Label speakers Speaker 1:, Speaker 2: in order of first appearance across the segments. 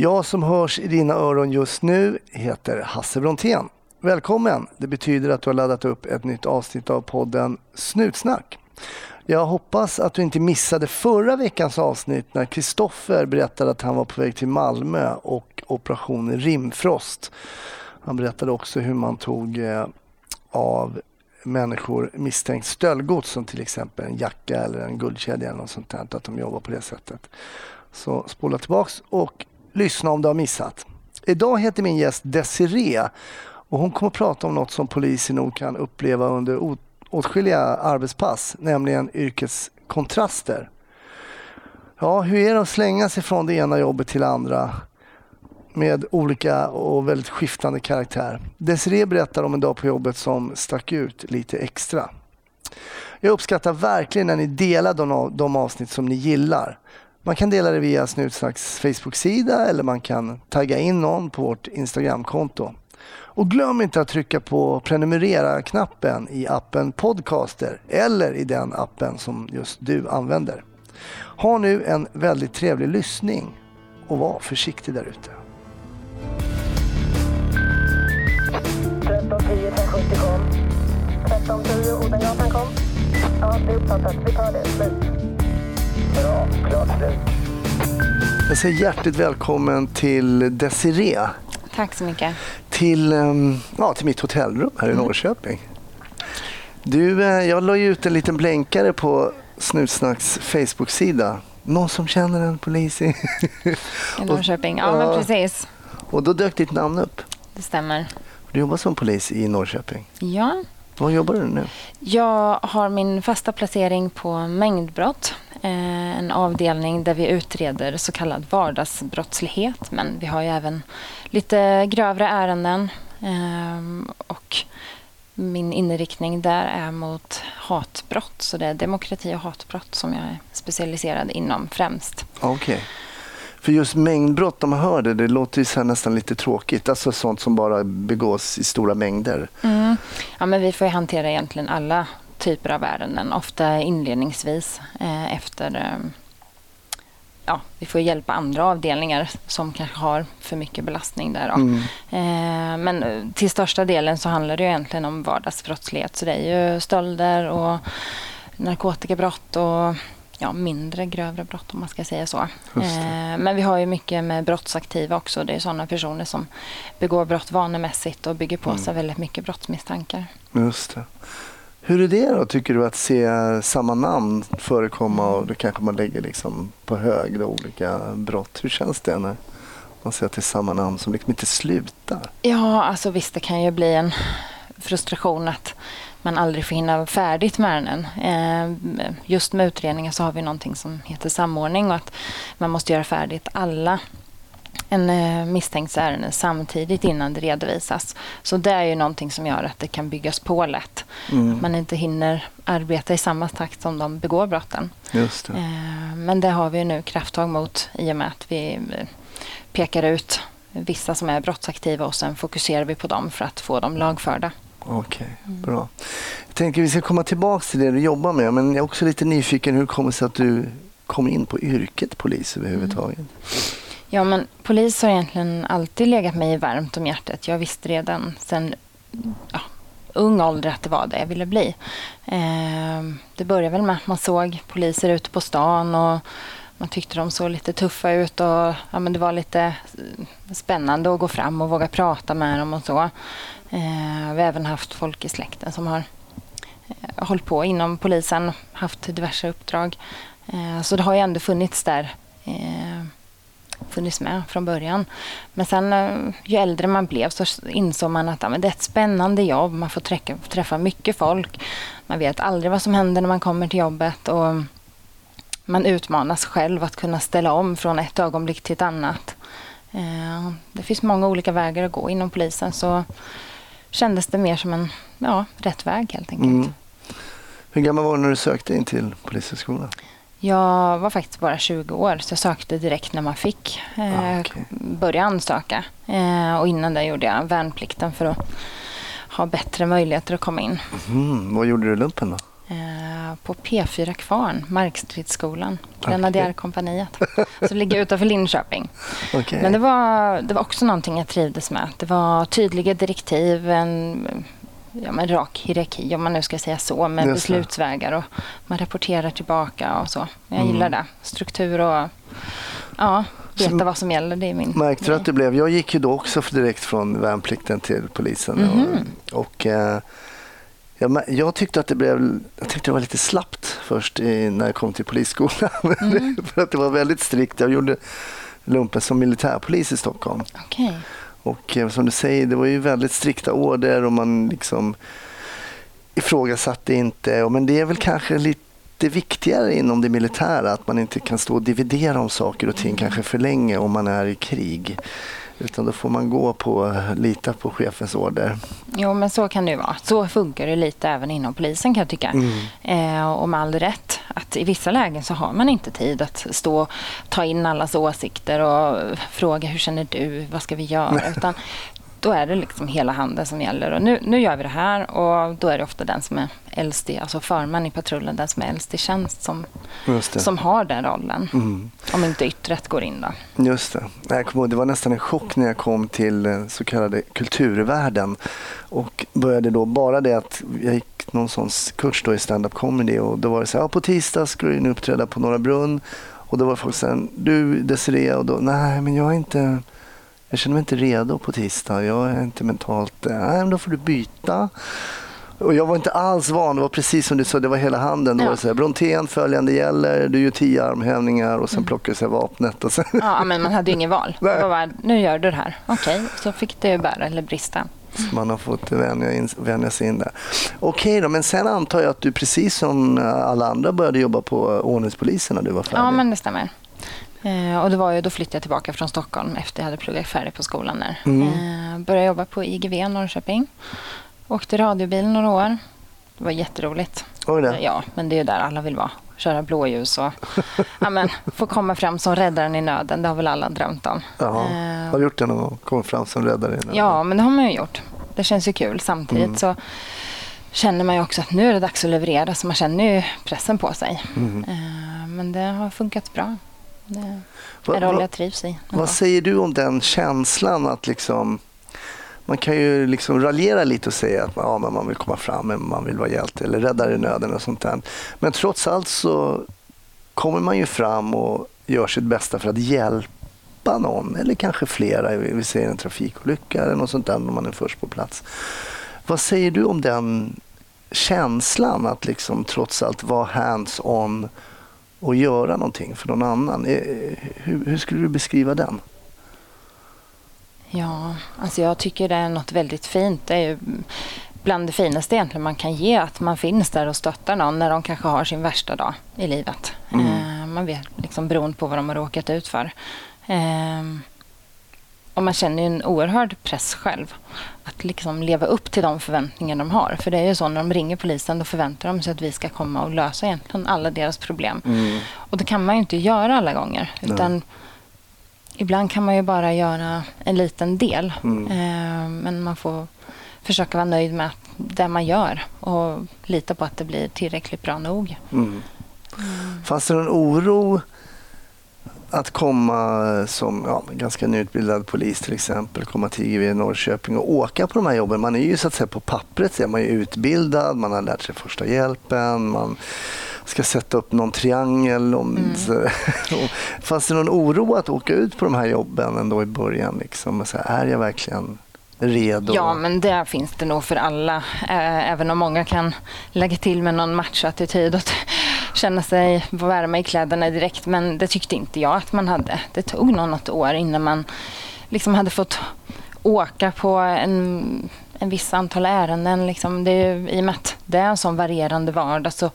Speaker 1: Jag som hörs i dina öron just nu heter Hasse Brontén. Välkommen! Det betyder att du har laddat upp ett nytt avsnitt av podden Snutsnack. Jag hoppas att du inte missade förra veckans avsnitt när Kristoffer berättade att han var på väg till Malmö och operation Rimfrost. Han berättade också hur man tog eh, av människor misstänkt stöldgods som till exempel en jacka eller en guldkedja eller något sånt där, att de jobbar på det sättet. Så spola tillbaks och lyssna om du har missat. Idag heter min gäst Desiree och hon kommer att prata om något som poliser nog kan uppleva under åtskilliga arbetspass, nämligen yrkeskontraster. Ja, hur är det att slänga sig från det ena jobbet till det andra med olika och väldigt skiftande karaktär? Desiree berättar om en dag på jobbet som stack ut lite extra. Jag uppskattar verkligen när ni delar de avsnitt som ni gillar. Man kan dela det via Snutsnacks Facebook-sida eller man kan tagga in någon på vårt Instagramkonto. Och glöm inte att trycka på prenumerera-knappen i appen Podcaster eller i den appen som just du använder. Ha nu en väldigt trevlig lyssning och var försiktig där ute. 1310 kom. 1310 Odengatan kom. Ja, det är uppfattat. Vi tar det. Slut. Bra, klart slut. Jag säger hjärtligt välkommen till Desiree.
Speaker 2: Tack så mycket.
Speaker 1: Till, ehm, ja, till mitt hotellrum här i mm. Norrköping. Du, eh, jag la ut en liten blänkare på Snutsnacks Facebook-sida. Någon som känner en polis i...
Speaker 2: I Norrköping, ja, men precis.
Speaker 1: Och då dök ditt namn upp.
Speaker 2: Det stämmer.
Speaker 1: Du jobbar som polis i Norrköping.
Speaker 2: Ja.
Speaker 1: Var jobbar du nu?
Speaker 2: Jag har min fasta placering på mängdbrott. Eh, en avdelning där vi utreder så kallad vardagsbrottslighet. Men vi har ju även lite grövre ärenden. Ehm, och min inriktning där är mot hatbrott. Så det är demokrati och hatbrott som jag är specialiserad inom främst.
Speaker 1: Okej. Okay. För just mängdbrott, om man hör det, det låter ju så nästan lite tråkigt. Alltså sånt som bara begås i stora mängder.
Speaker 2: Mm. Ja, men vi får ju hantera egentligen alla typer av ärenden. Ofta inledningsvis eh, efter... Eh, ja, vi får hjälpa andra avdelningar som kanske har för mycket belastning där. Mm. Eh, men eh, till största delen så handlar det egentligen om vardagsbrottslighet. Så det är ju stölder och narkotikabrott och ja, mindre grövre brott om man ska säga så. Eh, men vi har ju mycket med brottsaktiva också. Det är sådana personer som begår brott vanemässigt och bygger på mm. sig väldigt mycket brottsmisstankar.
Speaker 1: Just det. Hur är det då, tycker du, att se samma namn förekomma och då kanske man lägger liksom på hög då, olika brott. Hur känns det när man ser att det är samma namn som liksom inte slutar?
Speaker 2: Ja, alltså visst, det kan ju bli en frustration att man aldrig får hinna färdigt med ärenden. Eh, just med utredningar så har vi någonting som heter samordning och att man måste göra färdigt alla en eh, misstänkt ärende samtidigt innan det redovisas. Så det är ju någonting som gör att det kan byggas på lätt. Mm. Att man inte hinner arbeta i samma takt som de begår brotten.
Speaker 1: Just det.
Speaker 2: Eh, men det har vi nu krafttag mot i och med att vi pekar ut vissa som är brottsaktiva och sen fokuserar vi på dem för att få dem lagförda.
Speaker 1: Okej, okay, bra. Jag tänker vi ska komma tillbaka till det du jobbar med, men jag är också lite nyfiken hur det kommer sig att du kom in på yrket polis överhuvudtaget? Mm.
Speaker 2: Ja, men polis har egentligen alltid legat mig varmt om hjärtat. Jag visste redan sen ja, ung ålder att det var det jag ville bli. Eh, det började väl med att man såg poliser ute på stan och man tyckte de såg lite tuffa ut och ja, men det var lite eh, spännande att gå fram och våga prata med dem och så. Eh, vi har även haft folk i släkten som har eh, hållit på inom polisen, haft diverse uppdrag. Eh, så det har ju ändå funnits där eh, funnits med från början. Men sen eh, ju äldre man blev så insåg man att ja, men det är ett spännande jobb. Man får träffa, träffa mycket folk. Man vet aldrig vad som händer när man kommer till jobbet. Och man utmanas själv att kunna ställa om från ett ögonblick till ett annat. Eh, det finns många olika vägar att gå inom polisen. Så kändes det mer som en ja, rätt väg helt enkelt. Mm.
Speaker 1: Hur gammal var du när du sökte in till Polishögskolan?
Speaker 2: Jag var faktiskt bara 20 år så jag sökte direkt när man fick eh, ah, okay. börja ansöka. Eh, och innan det gjorde jag värnplikten för att ha bättre möjligheter att komma in.
Speaker 1: Mm, vad gjorde du i lumpen då?
Speaker 2: Eh, på P4 Kvarn, Markstridsskolan, Grenadjärkompaniet, som ligger utanför Linköping.
Speaker 1: Okay.
Speaker 2: Men det var, det var också någonting jag trivdes med. Det var tydliga direktiv, en ja, men rak hierarki om man nu ska säga så, med beslutsvägar och man rapporterar tillbaka och så. Jag mm. gillar det. Struktur och ja, veta vad som gäller. Det är min
Speaker 1: Märkte du att det blev? Jag gick ju då också direkt från värnplikten till polisen. Mm -hmm. Och, och eh, jag, jag, tyckte att det blev, jag tyckte det var lite slappt först i, när jag kom till polisskolan. Mm. För att det var väldigt strikt. Jag gjorde lumpen som militärpolis i Stockholm.
Speaker 2: Okay.
Speaker 1: Och eh, som du säger, det var ju väldigt strikta order och man liksom ifrågasatte inte. Men det är väl kanske lite viktigare inom det militära att man inte kan stå och dividera om saker och ting kanske för länge om man är i krig. Utan då får man gå på, lita på chefens order.
Speaker 2: Jo, men så kan det ju vara. Så funkar det lite även inom polisen kan jag tycka. Mm. Eh, och med all rätt. Att I vissa lägen så har man inte tid att stå ta in allas åsikter och fråga hur känner du, vad ska vi göra? Utan då är det liksom hela handen som gäller. Och nu, nu gör vi det här och då är det ofta den som är äldst i, alltså förman i patrullen, den som är äldst i tjänst som, som har den rollen. Mm. Om inte yttret går in då.
Speaker 1: Just det. Jag kommer ihåg, det var nästan en chock när jag kom till eh, så kallade kulturvärlden och började då bara det att jag gick någon sån kurs då i stand-up comedy och då var det så här, ja, på tisdag ska du uppträda på Norra Brunn och då var folk så här, du Desiree och då, nej men jag är inte jag känner mig inte redo på tisdag. Jag är inte mentalt... Nej, men då får du byta. Och jag var inte alls van. Det var precis som du sa, det var hela handen. Ja. Det var så här, Brontén, följande gäller. Du gör tio armhävningar och sen mm. plockar du sig vapnet. Och sen...
Speaker 2: Ja, men man hade ju inget val. Det var bara, nu gör du det här. Okej, okay. så fick det bära eller brista.
Speaker 1: Så man har fått vänja, in, vänja sig in där. Okej okay då, men sen antar jag att du precis som alla andra började jobba på ordningspolisen när du var färdig?
Speaker 2: Ja, men det stämmer. Eh, och det var ju, då flyttade jag tillbaka från Stockholm efter jag hade pluggat färdigt på skolan där. Mm. Eh, började jobba på IGV Norrköping. Åkte radiobil några år. Det var jätteroligt.
Speaker 1: Oj det.
Speaker 2: Ja, men det är ju där alla vill vara. Köra blåljus och ja, men, få komma fram som räddaren i nöden. Det har väl alla drömt om.
Speaker 1: Jaha. Eh, har du gjort det någon gång? Kommit fram som räddare i nöden?
Speaker 2: Ja, men det har man ju gjort. Det känns ju kul. Samtidigt mm. så känner man ju också att nu är det dags att leverera. Så man känner ju pressen på sig. Mm. Eh, men det har funkat bra. Det är en roll jag trivs i.
Speaker 1: Vad säger du om den känslan att liksom man kan ju liksom raljera lite och säga att ja, men man vill komma fram, men man vill vara hjälte eller räddare i nöden och sånt där. Men trots allt så kommer man ju fram och gör sitt bästa för att hjälpa någon eller kanske flera. Vi säger en trafikolycka eller något sånt där när man är först på plats. Vad säger du om den känslan att liksom trots allt vara hands-on och göra någonting för någon annan. Eh, hur, hur, skulle du beskriva den?
Speaker 2: Ja, alltså jag tycker det är något väldigt fint. Det är bland det finaste egentligen man kan ge, att man finns där och stöttar någon när de kanske har sin värsta dag i livet. Mm. Eh, man vet liksom beroende på vad de har råkat ut för. Eh, och man känner ju en oerhörd press själv att liksom leva upp till de förväntningar de har. För det är ju så när de ringer polisen då förväntar de sig att vi ska komma och lösa egentligen alla deras problem. Mm. Och det kan man ju inte göra alla gånger. Utan Nej. Ibland kan man ju bara göra en liten del. Mm. Eh, men man får försöka vara nöjd med det man gör och lita på att det blir tillräckligt bra nog. Mm.
Speaker 1: Fanns det någon oro att komma som ja, ganska nyutbildad polis till exempel, komma till IGV i Norrköping och åka på de här jobben. Man är ju så att säga på pappret, man är utbildad, man har lärt sig första hjälpen, man ska sätta upp någon triangel. Om, mm. Fanns det någon oro att åka ut på de här jobben ändå i början? Liksom? Så här, är jag verkligen redo?
Speaker 2: Ja, men det finns det nog för alla. Även om många kan lägga till med någon matchattityd och känna sig värma i kläderna direkt. Men det tyckte inte jag att man hade. Det tog nog något år innan man liksom hade fått åka på en, en viss antal ärenden. Liksom det är, I och med att det är en sån varierande vardag så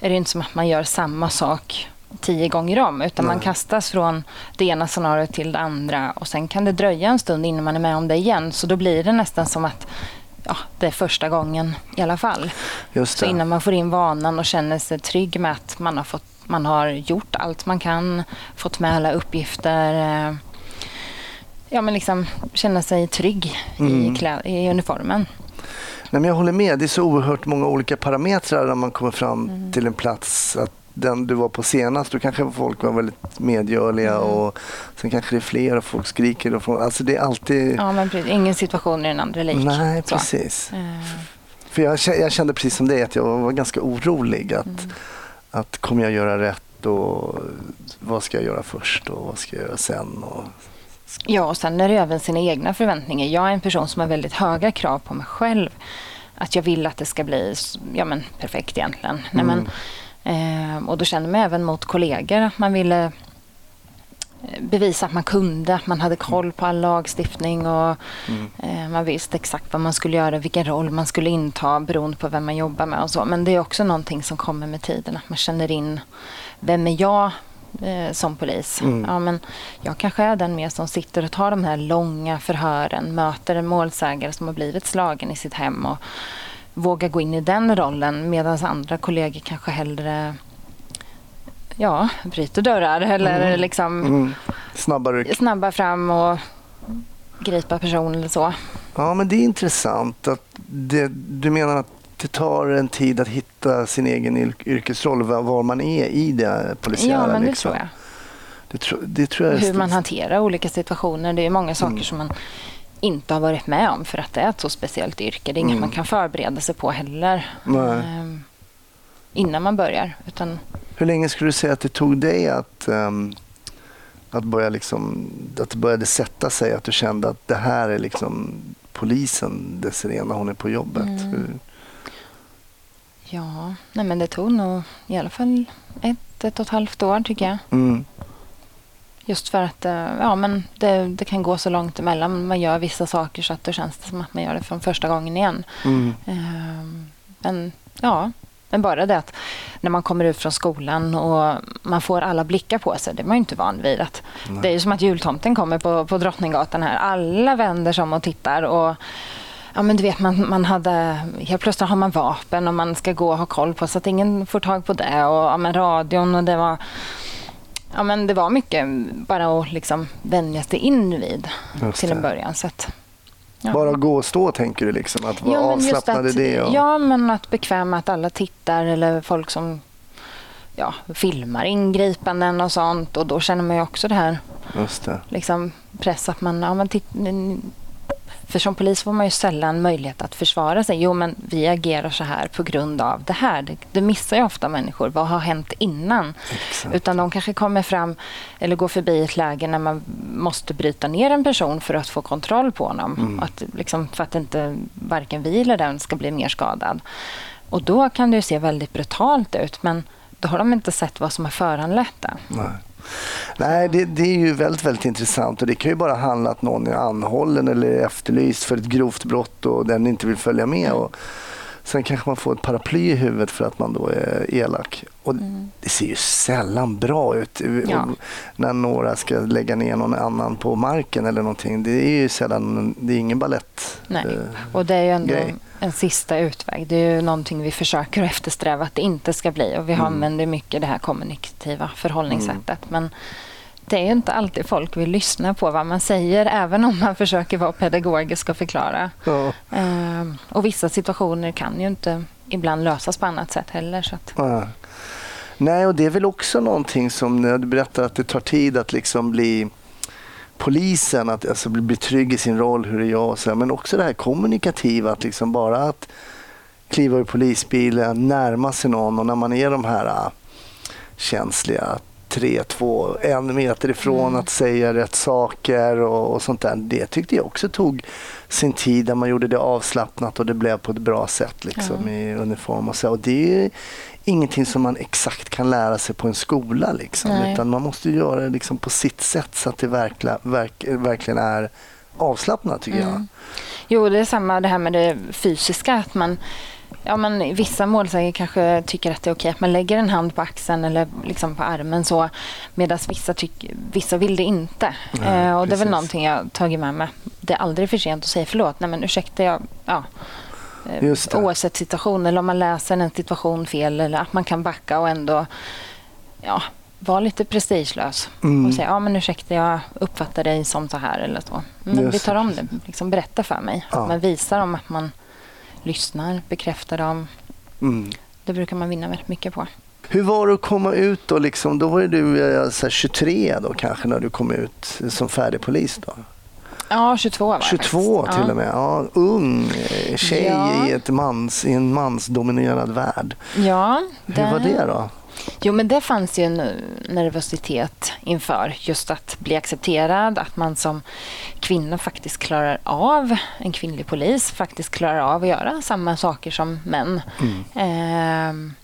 Speaker 2: är det inte som att man gör samma sak tio gånger om utan Nej. man kastas från det ena scenariot till det andra och sen kan det dröja en stund innan man är med om det igen. Så då blir det nästan som att ja, det är första gången i alla fall. Så innan man får in vanan och känner sig trygg med att man har, fått, man har gjort allt man kan, fått med alla uppgifter. Eh, ja, men liksom känna sig trygg mm. i, klä, i uniformen.
Speaker 1: Nej, men jag håller med. Det är så oerhört många olika parametrar när man kommer fram mm. till en plats. Att den du var på senast, då kanske folk var väldigt medgörliga mm. och sen kanske det är fler och folk skriker. Och folk, alltså det är alltid...
Speaker 2: Ja, men precis. Ingen situation är den andra lik.
Speaker 1: Nej, precis. Mm. För jag, jag, kände precis som det att jag var ganska orolig. Att, mm. att kommer jag göra rätt och vad ska jag göra först och vad ska jag göra sen? Och,
Speaker 2: Ja, och sen är det även sina egna förväntningar. Jag är en person som har väldigt höga krav på mig själv. Att jag vill att det ska bli ja, men, perfekt egentligen. Mm. Nej, men, eh, och då känner man även mot kollegor att man ville eh, bevisa att man kunde, att man hade koll på all lagstiftning och mm. eh, man visste exakt vad man skulle göra, vilken roll man skulle inta beroende på vem man jobbar med och så. Men det är också någonting som kommer med tiden, att man känner in vem är jag eh, som polis. Mm. Ja, men jag kanske är den mer som sitter och tar de här långa förhören, möter en målsägare som har blivit slagen i sitt hem och vågar gå in i den rollen medan andra kollegor kanske hellre ja, bryter dörrar eller mm. liksom mm.
Speaker 1: Snabbare.
Speaker 2: snabba fram och gripa person eller så.
Speaker 1: Ja, men det är intressant. att det, Du menar att det tar en tid att hitta sin egen yrkesroll, var man är i det polisiära.
Speaker 2: Ja, men det
Speaker 1: liksom.
Speaker 2: tror jag.
Speaker 1: Det, tro, det tror jag
Speaker 2: Hur man hanterar olika situationer. Det är många saker mm. som man inte har varit med om för att det är ett så speciellt yrke. Det är inget mm. man kan förbereda sig på heller um, innan man börjar. Utan...
Speaker 1: Hur länge skulle du säga att det tog dig att, um, att, börja liksom, att det började sätta sig? Att du kände att det här är liksom polisen, Desiree, när hon är på jobbet? Mm.
Speaker 2: Ja, nej men det tog nog i alla fall ett, ett och ett halvt år tycker jag. Mm. Just för att eh, ja, men det, det, kan gå så långt emellan. Man gör vissa saker så att det känns som att man gör det från första gången igen. Mm. Ehm, men ja, men bara det att när man kommer ut från skolan och man får alla blickar på sig, det är man ju inte van vid. Att det är ju som att jultomten kommer på, på Drottninggatan här. Alla vänder sig om och tittar. och ja, men du vet, man, man hade, helt plötsligt har man vapen och man ska gå och ha koll på så att ingen får tag på det. Och ja, men radion och det var Ja, men det var mycket bara att liksom vänja sig in vid till en början. Så att,
Speaker 1: ja. Bara gå och stå tänker du? Liksom, att vara ja, avslappnad i det? Och...
Speaker 2: Ja, men att bekväma att alla tittar eller folk som ja, filmar ingripanden och sånt. Och då känner man ju också det här
Speaker 1: Just det.
Speaker 2: Liksom, press att man, ja, men titt, för som polis får man ju sällan möjlighet att försvara sig. Jo, men vi agerar så här på grund av det här. Det, det missar ju ofta människor. Vad har hänt innan? Exakt. Utan de kanske kommer fram eller går förbi ett läge när man måste bryta ner en person för att få kontroll på honom. Mm. Att, liksom, för att inte varken vi eller den ska bli mer skadad. Och då kan det ju se väldigt brutalt ut. Men då har de inte sett vad som har föranlett det.
Speaker 1: Nej. Nej, det, det, är ju väldigt, väldigt intressant och det kan ju bara handla att någon är anhållen eller efterlyst för ett grovt brott och den inte vill följa med. Och sen kanske man får ett paraply i huvudet för att man då är elak. Och mm. Det ser ju sällan bra ut ja. när några ska lägga ner någon annan på marken eller någonting. Det är ju sällan, det är ingen ballett.
Speaker 2: Nej. Eh, och det är ju ändå grej. en sista utväg. Det är ju någonting vi försöker eftersträva att det inte ska bli. Och vi mm. använder mycket det här kommunikativa förhållningssättet. Mm. Men det är inte alltid folk vill lyssna på vad man säger, även om man försöker vara pedagogisk och förklara. Ja. Ehm, och vissa situationer kan ju inte ibland lösas på annat sätt heller. Så att...
Speaker 1: ja. Nej, och det är väl också någonting som du berättar att det tar tid att liksom bli polisen, att alltså bli trygg i sin roll, hur är jag och så, men också det här kommunikativa, att liksom bara att kliva ur polisbilen, närma sig någon och när man är de här äh, känsliga, tre, två, en meter ifrån mm. att säga rätt saker och, och, sånt där. Det tyckte jag också tog sin tid där man gjorde det avslappnat och det blev på ett bra sätt liksom, mm. i uniform. Och så. Och det är ingenting som man exakt kan lära sig på en skola. Liksom, utan man måste göra det liksom på sitt sätt så att det verkla, verk, verkligen är avslappnat tycker mm. jag.
Speaker 2: Jo, det är samma det här med det fysiska. att man Ja, men vissa målsägare kanske tycker att det är okej att man lägger en hand på axeln eller liksom på armen så medan vissa, tyck, vissa vill det inte. Nej, eh, och Det är väl någonting jag tagit med mig. Det är aldrig för sent att säga förlåt. Nej, men ursäkta, jag, ja. Eh, oavsett situation eller om man läser en situation fel eller att man kan backa och ändå ja, vara lite prestigelös mm. och säga ja, men ursäkta, jag uppfattar dig som så här eller så. Men vi tar om det. Liksom berätta för mig. Ja. Man visar om att man lyssnar, bekräftar dem.
Speaker 1: Mm.
Speaker 2: Det brukar man vinna väldigt mycket på.
Speaker 1: Hur var det att komma ut då? Liksom, då var du eh, här, 23 då kanske när du kom ut som färdig polis då?
Speaker 2: Ja, 22 var jag
Speaker 1: 22
Speaker 2: faktiskt.
Speaker 1: till och med. Ja, ung eh, tjej
Speaker 2: Ja.
Speaker 1: i, ett mans, i en mansdominerad värld.
Speaker 2: Ja,
Speaker 1: Hur var det då?
Speaker 2: Jo, men det fanns ju en eh, nervositet inför just att bli accepterad, att man som kvinna faktiskt klarar av, en kvinnlig polis, faktiskt klarar av att göra samma saker som män.
Speaker 1: Mm.
Speaker 2: Ehm,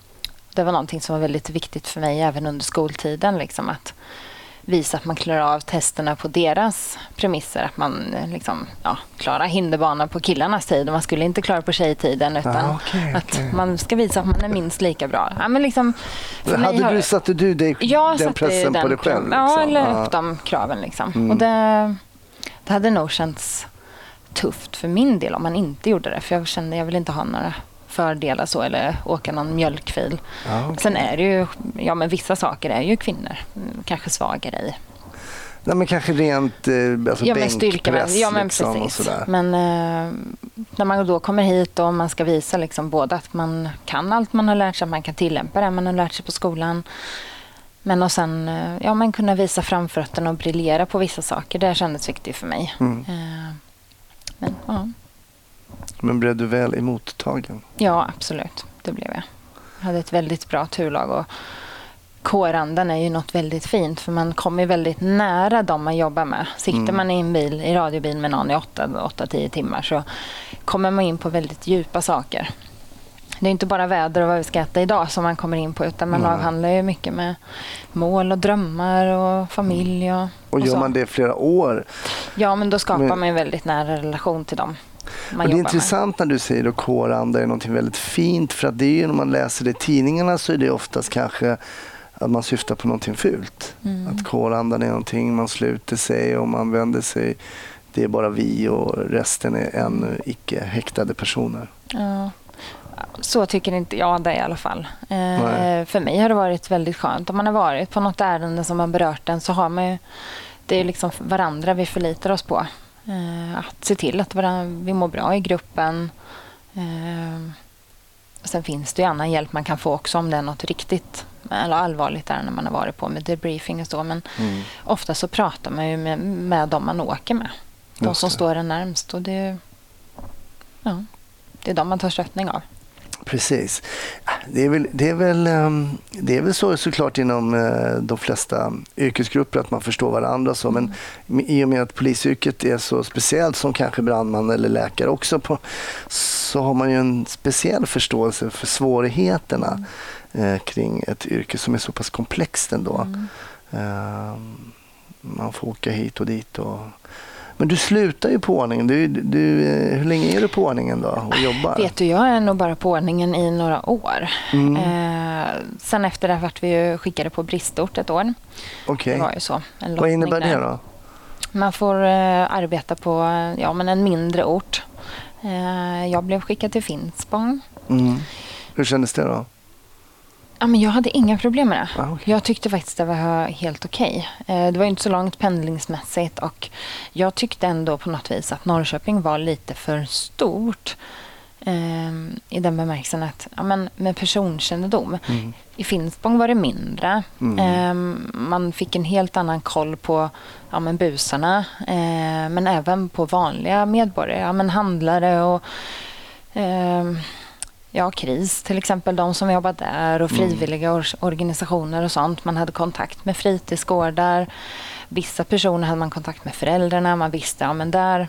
Speaker 2: det var någonting som var väldigt viktigt för mig även under skoltiden, liksom att visa att man klarar av testerna på deras premisser. Att man eh, liksom, ja, klarar hinderbanan på killarnas tid och man skulle inte klara på tjejtiden utan
Speaker 1: Ah, okej,
Speaker 2: att man ska visa att man är minst lika bra. Ja, men liksom,
Speaker 1: Hade
Speaker 2: har-
Speaker 1: du, satte du dig, den pressen
Speaker 2: den
Speaker 1: på dig själv?
Speaker 2: krav- Ja,
Speaker 1: liksom?
Speaker 2: eller
Speaker 1: Ja.
Speaker 2: upp de kraven. Liksom.
Speaker 1: Mm.
Speaker 2: Och det, det hade nog känts tufft för min del om man inte gjorde det. För jag kände jag vill inte ha några fördelar så eller åka någon mjölkfil.
Speaker 1: Ja, okej.
Speaker 2: Sen är det ju, ja men vissa saker är ju kvinnor mm, kanske svagare i.
Speaker 1: Nej, men kanske rent eh, alltså
Speaker 2: ja men
Speaker 1: bänkpress
Speaker 2: ja men
Speaker 1: liksom,
Speaker 2: precis. Men eh, när man då kommer hit och man ska visa liksom både att man kan allt man har lärt sig, att man kan tillämpa det man har lärt sig på skolan. Men och sen eh, ja, men kunna visa framfötterna och briljera på vissa saker. Det kändes viktigt för mig.
Speaker 1: Mm.
Speaker 2: Eh, men ja,
Speaker 1: Men blev du väl emottagen?
Speaker 2: ja, absolut. Det blev jag. Jag hade ett väldigt bra turlag. Och kårandan är ju något väldigt fint för man kommer väldigt nära dem man jobbar med. Sitter
Speaker 1: Mm.
Speaker 2: man i en bil, i radiobil med någon i 8-10 timmar så kommer man in på väldigt djupa saker. Det är inte bara väder och vad vi ska äta idag som man kommer in på utan man
Speaker 1: Nej.
Speaker 2: avhandlar ju mycket med mål och drömmar och familj och,
Speaker 1: Och gör
Speaker 2: så.
Speaker 1: man det flera år?
Speaker 2: Ja, men då skapar
Speaker 1: Men-
Speaker 2: man en väldigt nära relation till dem man
Speaker 1: och det är intressant när du säger att kåranda är något väldigt fint för att det är ju när man läser det i tidningarna så är det oftast kanske att man syftar på någonting fult.
Speaker 2: med. Mm.
Speaker 1: Att kårandan är någonting man sluter sig och man vänder sig. Det är bara vi och resten är ännu icke häktade personer.
Speaker 2: Ja. Så tycker inte jag det i alla fall. Eh, för mig har det varit väldigt skönt. Om man har varit på något ärende som har berört en så har man ju, det är liksom varandra vi förlitar oss på. Eh, att se till att vi mår bra i gruppen. Eh, sen finns det ju annan hjälp man kan få också om det är något riktigt eller allvarligt där när man har varit på med debriefing och så. Men
Speaker 1: Mm.
Speaker 2: ofta så pratar man ju med, med de man åker med. De som står en närmst. Och det, ja, det är de man tar stöttning av.
Speaker 1: Precis. Det är väl, det är väl, ehm, det är väl så såklart inom eh, de flesta yrkesgrupper att man förstår varandra. Så, men i och med att polisyrket är så speciellt som kanske brandman eller läkare också på, så har man ju en speciell förståelse för svårigheterna eh, kring ett yrke som är så pass komplext ändå.
Speaker 2: Mm.
Speaker 1: Ehm, man får åka hit och dit. Och... Men du slutar ju på ordningen. Du, du, hur länge är du på ordningen då och jobbar?
Speaker 2: Vet du, jag är nog bara på ordningen i några år.
Speaker 1: Mm.
Speaker 2: Eh, sen efter det vart vi ju skickade på bristort ett år.
Speaker 1: Okej.
Speaker 2: Det var ju så.
Speaker 1: Vad innebär det då?
Speaker 2: Man får eh, arbeta på ja, men en mindre ort. Eh, jag blev skickad till Finspång.
Speaker 1: Mm. Hur kändes det då?
Speaker 2: Ja, men jag hade inga problem med det.
Speaker 1: Ah, okej.
Speaker 2: Jag tyckte faktiskt det var helt okej. Eh, Det var ju inte så långt pendlingsmässigt och jag tyckte ändå på något vis att Norrköping var lite för stort. eh, I den bemärkelsen att ja, men med personkännedom.
Speaker 1: Mm.
Speaker 2: I Finspång var det mindre.
Speaker 1: Mm.
Speaker 2: Eh, Man fick en helt annan koll på ja, men busarna eh, men även på vanliga medborgare, ja, men handlare och eh, ja, KRIS till exempel, de som jobbar där och
Speaker 1: Mm.
Speaker 2: frivilliga or- organisationer och sånt. Man hade kontakt med fritidsgårdar. Vissa personer hade man kontakt med föräldrarna. Man visste, ja men där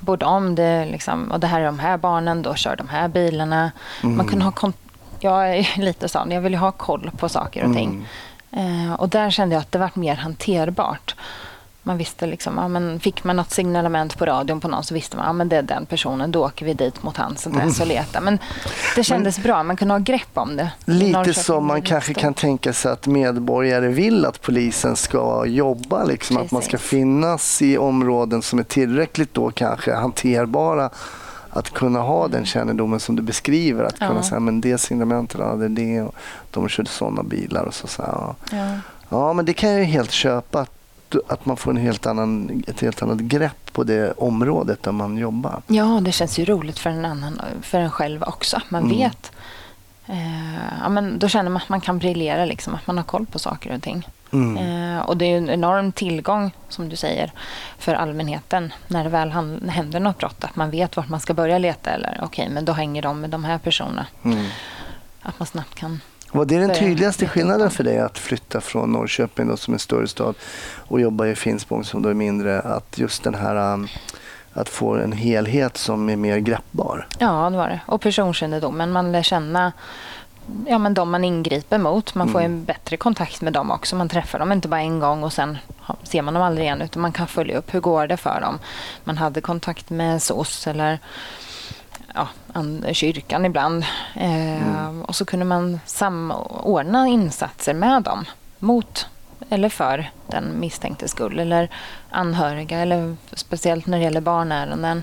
Speaker 2: bor de, det, liksom, och det här är de här barnen, då kör de här bilarna.
Speaker 1: Mm.
Speaker 2: Man kunde ha jag är lite sån, jag vill ju ha koll på saker och ting.
Speaker 1: Mm.
Speaker 2: Eh, och där kände jag att det var mer hanterbart. Man visste liksom, ja, men fick man något signalement på radion på någon så visste man, ja men det är den personen, då åker vi dit mot hans adress och letar. Men det kändes bra, man kunde ha grepp om det.
Speaker 1: Lite som man kanske kan tänka sig att medborgare vill att polisen ska jobba. Liksom, att man ska finnas i områden som är tillräckligt då kanske hanterbara. Att kunna ha den kännedomen som du beskriver. Att kunna
Speaker 2: Ja.
Speaker 1: säga men det signalementet, ja, det. Och de körde sådana bilar och så. så. Ja.
Speaker 2: ja,
Speaker 1: men det kan jag ju helt köpa. Att man får en helt annan, ett helt annat grepp på det området där man jobbar.
Speaker 2: Ja, det känns ju roligt för en annan, för en själv också. Man mm. vet. Eh, ja, men då känner man att man kan briljera, liksom, att man har koll på saker och ting. Mm. Eh, och det är en enorm tillgång, som du säger, för allmänheten när det väl händer något brott. Att man vet vart man ska börja leta. Eller okej, okay, men då hänger de med de här personerna. Mm. Att man snabbt kan
Speaker 1: var det den tydligaste skillnaden för dig att flytta från Norrköping då, som en större stad och jobba i Finspång som då är mindre? Att just den här um, att få en helhet som är mer greppbar?
Speaker 2: Ja, det var det. Och personkännedomen. Man lär känna ja, men de man ingriper mot. Man får mm. en bättre kontakt med dem också. Man träffar dem inte bara en gång och sen ser man dem aldrig igen utan man kan följa upp hur går det för dem. Man hade kontakt med SOS eller ja, kyrkan ibland. Eh, mm. Och så kunde man samordna insatser med dem mot eller för den misstänktes skull eller anhöriga eller speciellt när det gäller barnärenden.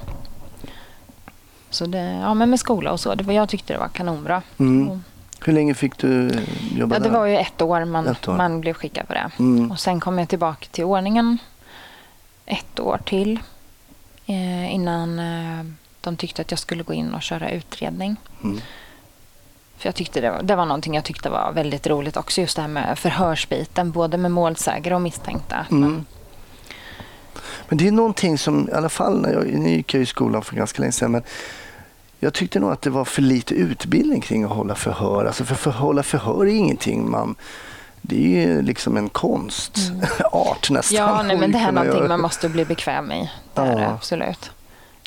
Speaker 2: Så det, ja, men med skola och så. Det var, jag tyckte det var kanonbra.
Speaker 1: Mm. Hur länge fick du jobba
Speaker 2: ja,
Speaker 1: där?
Speaker 2: Det var ju ett år man, ett år. man blev skickad på det. Mm. Och Sen kom jag tillbaka till ordningen ett år till eh, innan eh, de tyckte att jag skulle gå in och köra utredning. Mm. För jag tyckte det var, det var någonting jag tyckte var väldigt roligt också, just det här med förhörsbiten, både med målsägare och misstänkta. Mm.
Speaker 1: Men det är någonting som, i alla fall när jag, nu gick jag i skolan för ganska länge sedan, men jag tyckte nog att det var för lite utbildning kring att hålla förhör. Alltså för, för hålla förhör är ingenting man det är ju liksom en konstart mm. nästan.
Speaker 2: Ja, nej, men det här är någonting man måste bli bekväm i. Det ja. är det, absolut.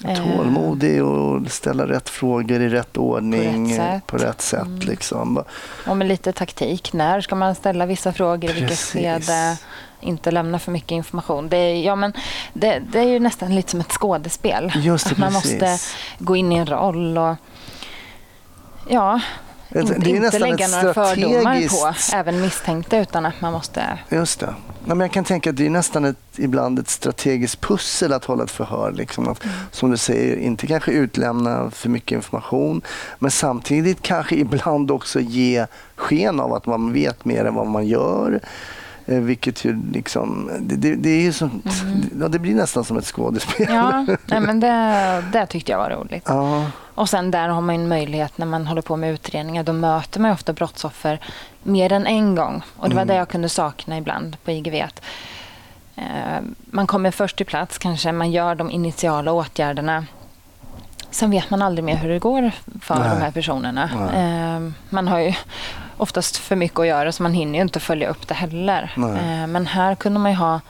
Speaker 1: Tålmodig och ställa rätt frågor i rätt ordning på rätt sätt. På rätt sätt mm. liksom.
Speaker 2: Och med lite taktik. När ska man ställa vissa frågor? I vilket skede? Inte lämna för mycket information. Det är, ja, men det, det är ju nästan lite som ett skådespel.
Speaker 1: Just det,
Speaker 2: att man
Speaker 1: precis.
Speaker 2: måste gå in i en roll. och ja, inte, det är inte lägga några fördomar på även misstänkta utan att man måste...
Speaker 1: Just det. Men jag kan tänka att det är nästan ett, ibland ett strategiskt pussel att hålla ett förhör. Liksom. Att, mm. Som du säger, inte kanske utlämna för mycket information men samtidigt kanske ibland också ge sken av att man vet mer än vad man gör. Eh, vilket ju liksom, det, det, det är ju som, mm. ja, det blir nästan som ett skådespel.
Speaker 2: Ja, nej, men det, det tyckte jag var roligt. Ja. Och sen där har man en möjlighet när man håller på med utredningar. Då möter man ofta brottsoffer mer än en gång. Och det var mm. det jag kunde sakna ibland på IGV. Att, eh, man kommer först till plats kanske, man gör de initiala åtgärderna. Sen vet man aldrig mer hur det går för Nej. de här personerna. Eh, man har ju oftast för mycket att göra så man hinner ju inte följa upp det heller. Eh, men här kunde man ju ha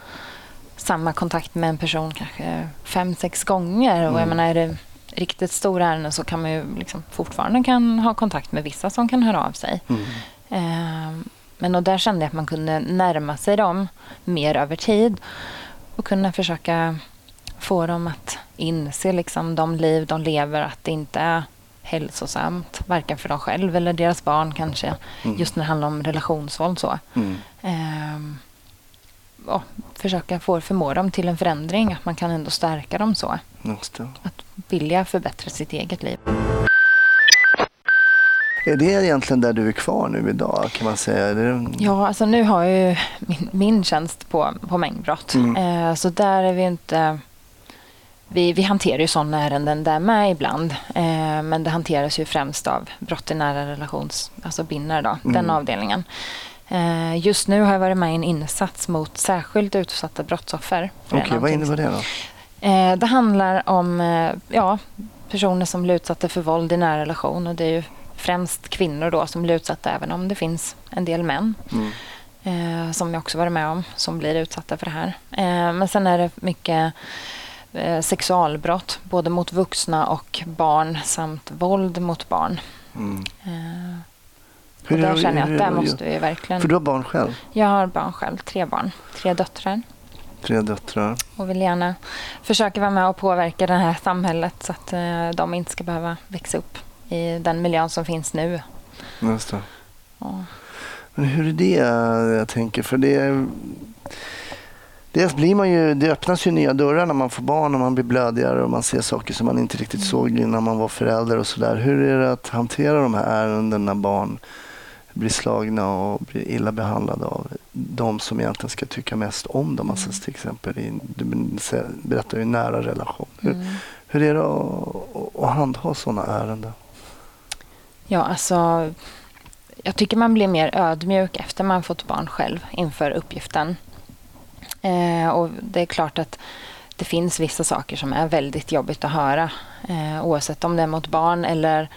Speaker 2: samma kontakt med en person kanske fem, sex gånger. Mm. Och jag mm. menar, är det riktigt stora ärenden så kan man ju liksom fortfarande kan ha kontakt med vissa som kan höra av sig. Mm. Eh, men och där kände jag att man kunde närma sig dem mer över tid och kunna försöka få dem att inse liksom de liv de lever, att det inte är hälsosamt, varken för dem själva eller deras barn kanske, mm. just när det handlar om relationsvåld. Så. Mm. Eh, och försöka få förmå dem till en förändring, att man kan ändå stärka dem så. Att vilja förbättra sitt eget liv.
Speaker 1: Är det egentligen där du är kvar nu idag? kan man säga? Det...
Speaker 2: Ja, alltså nu har jag ju min, min tjänst på, på mängdbrott. Mm. Eh, så där är vi inte... Vi, vi hanterar ju sådana ärenden där med ibland. Eh, men det hanteras ju främst av brott i nära relations... Alltså BINNER, då, mm. den avdelningen. Eh, just nu har jag varit med i en insats mot särskilt utsatta brottsoffer.
Speaker 1: Okej, okay, vad innebär det då?
Speaker 2: Eh, det handlar om eh, ja, personer som blir utsatta för våld i nära relation. Och det är ju främst kvinnor då som blir utsatta, även om det finns en del män. Mm. Eh, som jag också varit med om, som blir utsatta för det här. Eh, men sen är det mycket sexualbrott, både mot vuxna och barn samt våld mot barn. Mm. Eh, och där känner jag att där måste vi verkligen...
Speaker 1: För du har barn själv?
Speaker 2: Jag har barn själv, tre barn. Tre döttrar.
Speaker 1: Tre döttrar.
Speaker 2: Och vill gärna försöka vara med och påverka det här samhället så att eh, de inte ska behöva växa upp i den miljön som finns nu.
Speaker 1: Just det. Ja. Men hur är det, jag tänker, för det... Dels blir man ju, det öppnas ju nya dörrar när man får barn och man blir blödigare och man ser saker som man inte riktigt såg mm. innan man var förälder och sådär. Hur är det att hantera de här ärendena när barn blir slagna och blir illa behandlade av de som egentligen ska tycka mest om dem. Alltså till exempel i, du berättar ju nära relation. Hur,
Speaker 2: Mm.
Speaker 1: hur är det att, att handha sådana ärenden?
Speaker 2: Ja, alltså jag tycker man blir mer ödmjuk efter man fått barn själv inför uppgiften. Eh, och det är klart att det finns vissa saker som är väldigt jobbigt att höra. Eh, oavsett om det är mot barn eller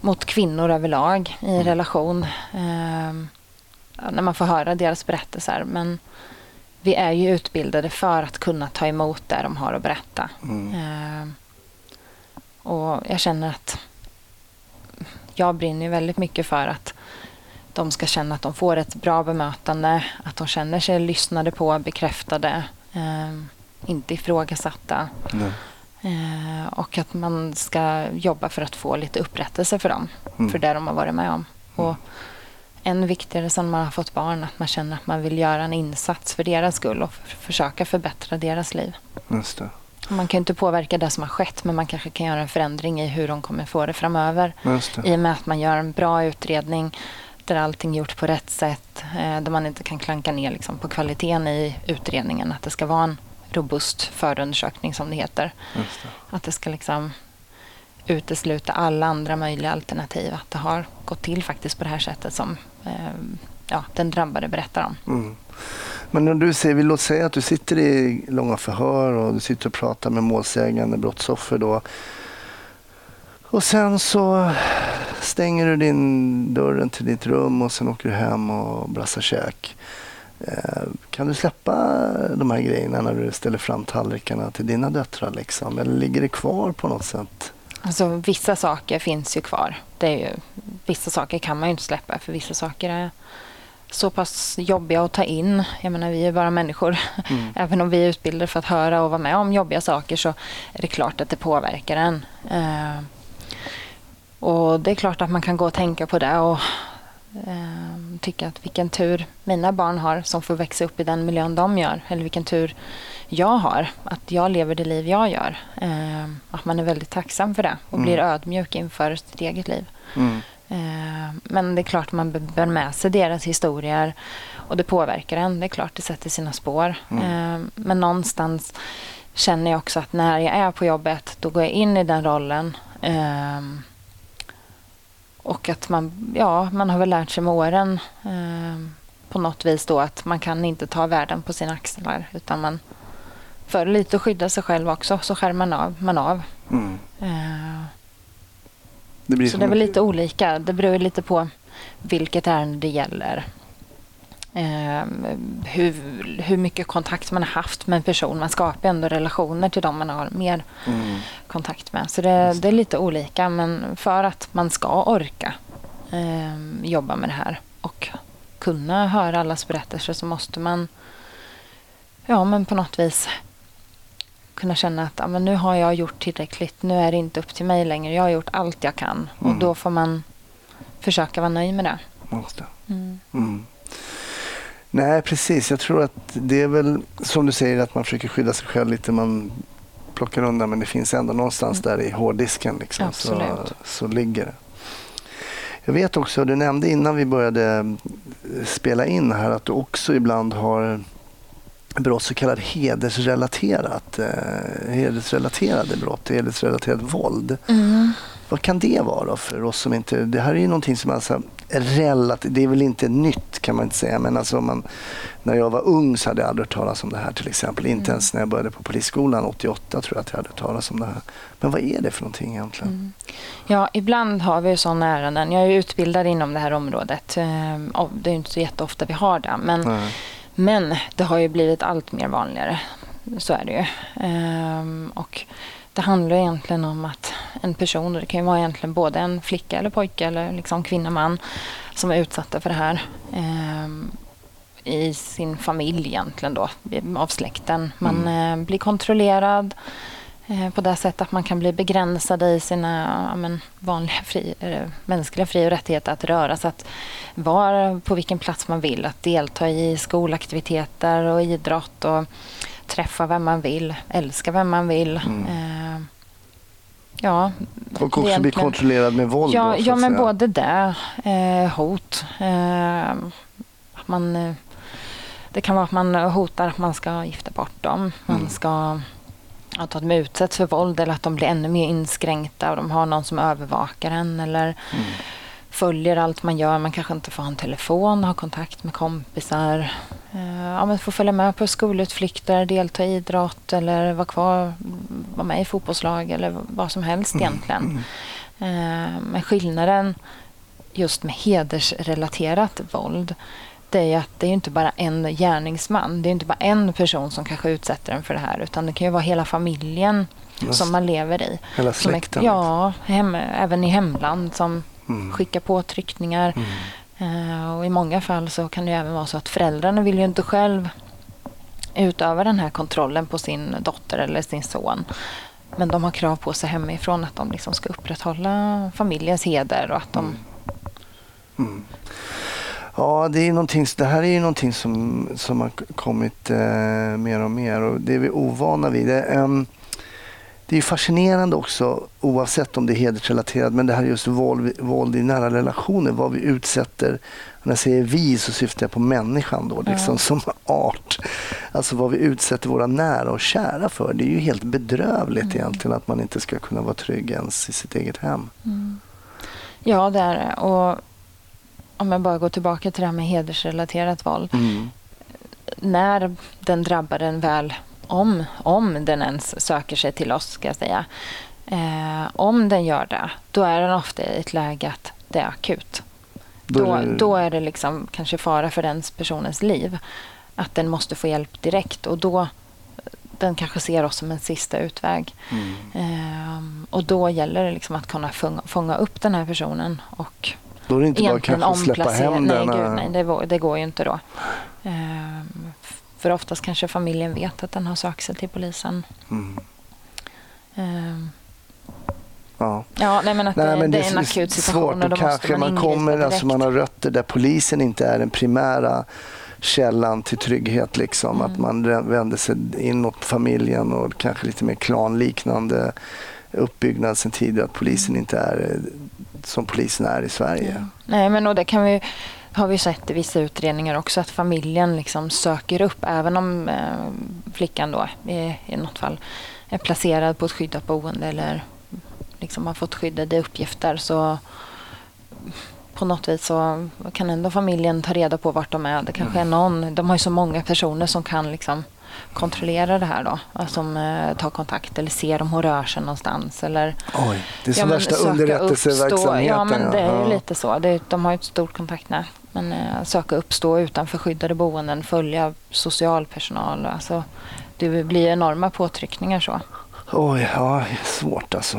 Speaker 2: mot kvinnor överlag i en relation. Eh, när man får höra deras berättelser. Men vi är ju utbildade för att kunna ta emot det de har att berätta.
Speaker 1: Mm.
Speaker 2: Eh, och jag känner att jag brinner väldigt mycket för att de ska känna att de får ett bra bemötande, att de känner sig lyssnade på, bekräftade, eh, inte ifrågasatta.
Speaker 1: Nej.
Speaker 2: Eh, och att man ska jobba för att få lite upprättelse för dem,
Speaker 1: Mm.
Speaker 2: för det de har varit med om. Och än viktigare sen man har fått barn, att man känner att man vill göra en insats för deras skull och försöka förbättra deras liv.
Speaker 1: Just det.
Speaker 2: Man kan inte påverka det som har skett, men man kanske kan göra en förändring i hur de kommer få det framöver.
Speaker 1: Det.
Speaker 2: I och med att man gör en bra utredning där allting gjort på rätt sätt. Eh, där man inte kan klanka ner liksom, på kvaliteten i utredningen. Att det ska vara en robust förundersökning som det heter.
Speaker 1: Det.
Speaker 2: Att det ska liksom utesluta alla andra möjliga alternativ. Att det har gått till faktiskt på det här sättet som eh, ja, den drabbade berättar om.
Speaker 1: Mm. Men när du säger, vi låt säga att du sitter i långa förhör och du sitter och pratar med målsägande, brottsoffer då. Och sen så stänger du din dörren till ditt rum och sen åker du hem och brassar käk. Eh, Kan du släppa de här grejerna när du ställer fram tallrikarna till dina döttrar? Liksom? Eller ligger det kvar på något sätt?
Speaker 2: Alltså, vissa saker finns ju kvar. Det är ju, vissa saker kan man ju inte släppa för vissa saker är så pass jobbiga att ta in. Jag menar, vi är bara människor.
Speaker 1: Mm.
Speaker 2: Även om vi är utbildade för att höra och vara med om jobbiga saker så är det klart att det påverkar en. Och det är klart att man kan gå och tänka på det och eh, tycka att vilken tur mina barn har som får växa upp i den miljön de gör. Eller vilken tur jag har, att jag lever det liv jag gör. Eh, att man är väldigt tacksam för det och
Speaker 1: Mm.
Speaker 2: blir ödmjuk inför sitt eget liv.
Speaker 1: Mm.
Speaker 2: Eh, Men det är klart man bär med sig deras historier och det påverkar en. Det är klart det sätter sina spår. Eh, Men någonstans känner jag också att när jag är på jobbet då går jag in i den rollen. Eh, Och att man, ja, man har väl lärt sig med åren eh, på något vis då att man kan inte ta världen på sina axlar utan man för lite att skydda sig själv också så skär man av. Man av.
Speaker 1: Mm.
Speaker 2: Eh,
Speaker 1: Det
Speaker 2: så det är väl lite olika. Det beror lite på vilket ärende det gäller. Eh, hur, hur mycket kontakt man har haft med en person. Man skapar ändå relationer till dem man har mer
Speaker 1: Mm.
Speaker 2: kontakt med. Så det, det är lite olika. Men för att man ska orka eh, jobba med det här och kunna höra allas berättelser så måste man ja, men på något vis kunna känna att ja, men nu har jag gjort tillräckligt. Nu är det inte upp till mig längre. Jag har gjort allt jag kan. Och
Speaker 1: Mm.
Speaker 2: då får man försöka vara nöjd med det.
Speaker 1: Det.
Speaker 2: Mm.
Speaker 1: Mm. Nej, precis. Jag tror att det är väl som du säger att man försöker skydda sig själv lite. Man plockar undan men det finns ändå någonstans där i hårddisken liksom, så,
Speaker 2: Mm. Absolut.
Speaker 1: så ligger det. Jag vet också, du nämnde innan vi började eh, spela in här att du också ibland har brott så kallat hedersrelaterat, eh, hedersrelaterade brott, hedersrelaterat våld.
Speaker 2: Mm.
Speaker 1: Vad kan det vara för oss som inte... Det här är ju någonting som alltså relativt... Det är väl inte nytt kan man inte säga. Men alltså man, när jag var ung så hade jag aldrig hört talas om det här till exempel. Inte ens när jag började på polisskolan 88 tror jag att jag hade hört talas om det här. Men vad är det för någonting egentligen?
Speaker 2: Mm. Ja, ibland har vi sådana ärenden. Jag är utbildad inom det här området. Eh, och Det är inte så jätteofta vi har det. Men,
Speaker 1: Nej.
Speaker 2: men det har ju blivit allt mer vanligare. Så är det ju. Ehm, och det handlar egentligen om att en person, det kan ju vara egentligen både en flicka eller pojke eller liksom kvinna, man som är utsatta för det här. ehm, I sin familj egentligen då, av släkten. Man eh, blir kontrollerad eh, på det sättet att man kan bli begränsad i sina ja, men, vanliga fri, eh, mänskliga fri och rättigheter att röra sig, att vara på vilken plats man vill, att delta i skolaktiviteter och idrott och träffa vem man vill, älska vem man vill. Eh, ja,
Speaker 1: Och också bli
Speaker 2: egentligen-
Speaker 1: kontrollerad med våld
Speaker 2: Ja,
Speaker 1: då,
Speaker 2: ja men
Speaker 1: säga.
Speaker 2: både det, eh, hot, eh, att man eh, Det kan vara att man hotar att man ska gifta bort dem. Man
Speaker 1: Mm.
Speaker 2: ska att de utsätts för våld eller att de blir ännu mer inskränkta och de har någon som övervakar en eller
Speaker 1: Mm.
Speaker 2: Följer allt man gör. Man kanske inte får ha en telefon, ha kontakt med kompisar. Eh, Ja, men får följa med på skolutflykter, delta i idrott eller vara kvar, vara med i fotbollslag eller vad som helst egentligen.
Speaker 1: Mm.
Speaker 2: Eh, Men skillnaden just med hedersrelaterat våld det är att det är inte bara en gärningsman. Det är inte bara en person som kanske utsätter en för det här utan det kan ju vara hela familjen som man lever i.
Speaker 1: Hela
Speaker 2: Som
Speaker 1: släkten.
Speaker 2: ja, hem, även i hemland som
Speaker 1: Mm.
Speaker 2: skickar påtryckningar.
Speaker 1: Mm.
Speaker 2: Eh, och I många fall så kan det ju även vara så att föräldrarna vill ju inte själv utöva den här kontrollen på sin dotter eller sin son. Men de har krav på sig hemifrån att de liksom ska upprätthålla familjens heder och att de...
Speaker 1: Mm. Ja, det, är någonting, det här är ju någonting som, som har kommit eh, mer och mer och det är vi ovana vid. Det, ehm, det är fascinerande också oavsett om det är hedersrelaterat men det här är just våld, våld i nära relationer, vad vi utsätter. När jag säger vi så syftar jag på människan då, liksom,
Speaker 2: Ja.
Speaker 1: som art. Alltså vad vi utsätter våra nära och kära för. Det är ju helt bedrövligt egentligen att man inte ska kunna vara trygg ens i sitt eget hem.
Speaker 2: Ja, det är det. Och om jag bara går tillbaka till det här med hedersrelaterat våld.
Speaker 1: Mm.
Speaker 2: när den drabbade väl, om, om den ens söker sig till oss, ska jag säga. Eh, om den gör det, då är den ofta i ett läge att det är akut.
Speaker 1: Då
Speaker 2: Då,
Speaker 1: är det-
Speaker 2: då är det liksom kanske fara för den personens liv. Att den måste få hjälp direkt och då den kanske ser oss som en sista utväg.
Speaker 1: Mm.
Speaker 2: Ehm, och då gäller det liksom att kunna fånga, fånga upp den här personen och
Speaker 1: Då är det inte bara kanske släppa hem
Speaker 2: nej,
Speaker 1: den.
Speaker 2: gud,
Speaker 1: äh,
Speaker 2: nej det, går- det går ju inte då. Ehm, för oftast kanske familjen vet att den har sökt sig till polisen.
Speaker 1: Mm.
Speaker 2: Ehm,
Speaker 1: Ja.
Speaker 2: ja, nej, men att
Speaker 1: Nej,
Speaker 2: det,
Speaker 1: men
Speaker 2: det
Speaker 1: det
Speaker 2: är en akut
Speaker 1: svårt
Speaker 2: situation och
Speaker 1: och
Speaker 2: måste
Speaker 1: kanske
Speaker 2: man
Speaker 1: man kommer,
Speaker 2: direkt.
Speaker 1: alltså man har rötter där polisen inte är den primära källan till trygghet. Liksom. Att
Speaker 2: Mm.
Speaker 1: man rä- vänder sig inåt familjen och kanske lite mer klanliknande uppbyggnad sen tidigare. Att polisen inte är eh, som polisen är i Sverige.
Speaker 2: Ja. Nej, men och det kan vi, har vi sett i vissa utredningar också att familjen liksom söker upp även om eh, flickan då i, i något fall är placerad på ett skyddat boende eller liksom har fått skyddade uppgifter så på något vis så kan ändå familjen ta reda på vart de är. Det kanske är någon, de har ju så många personer som kan liksom kontrollera det här då. Alltså, Som eh, tar kontakt eller ser om hon rör sig någonstans eller
Speaker 1: Oj, det är som
Speaker 2: men
Speaker 1: värsta underrättelseverksamheten.
Speaker 2: Ja, men det är ju
Speaker 1: Ja.
Speaker 2: lite så. Det, de har ju ett stort kontaktnät. Men eh, söka upp, stå utanför skyddade boenden, följa socialpersonal. Alltså, det blir enorma påtryckningar så.
Speaker 1: Oj, ja, svårt alltså.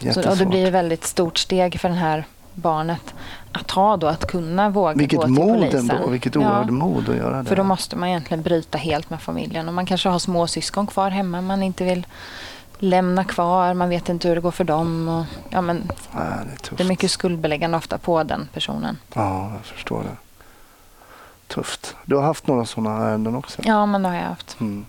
Speaker 2: så
Speaker 1: Jättesvårt.
Speaker 2: och det blir ett väldigt stort steg för det här barnet att ta då, att kunna våga gå
Speaker 1: Vilket
Speaker 2: till
Speaker 1: mod
Speaker 2: polisen.
Speaker 1: ändå, vilket
Speaker 2: Ja.
Speaker 1: oerhört mod att göra det.
Speaker 2: För då måste man egentligen bryta helt med familjen. Och man kanske har små syskon kvar hemma man inte vill lämna kvar. Man vet inte hur det går för dem. Och, ja, men
Speaker 1: Ja, det, är
Speaker 2: det är mycket skuldbeläggande ofta på den personen.
Speaker 1: Ja, jag förstår det. Tufft. Du har haft några sådana ärenden också?
Speaker 2: Ja, men det har jag haft.
Speaker 1: Mm.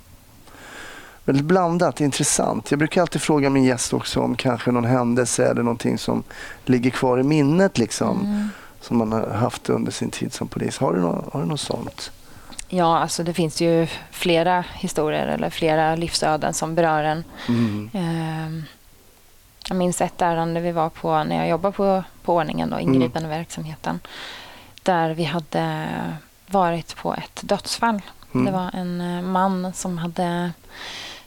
Speaker 1: Väldigt blandat, intressant. Jag brukar alltid fråga min gäst också om kanske någon händelse eller någonting som ligger kvar i minnet liksom,
Speaker 2: Mm.
Speaker 1: som man har haft under sin tid som polis. Har du, nå- har du något sånt?
Speaker 2: Ja, alltså det finns ju flera historier eller flera livsöden som berör en.
Speaker 1: Mm.
Speaker 2: Ehm, Jag minns ett ärende vi var på när jag jobbade på, på ordningen, då, ingripande verksamheten. Där vi hade varit på ett dödsfall.
Speaker 1: Mm.
Speaker 2: Det var en eh, man som hade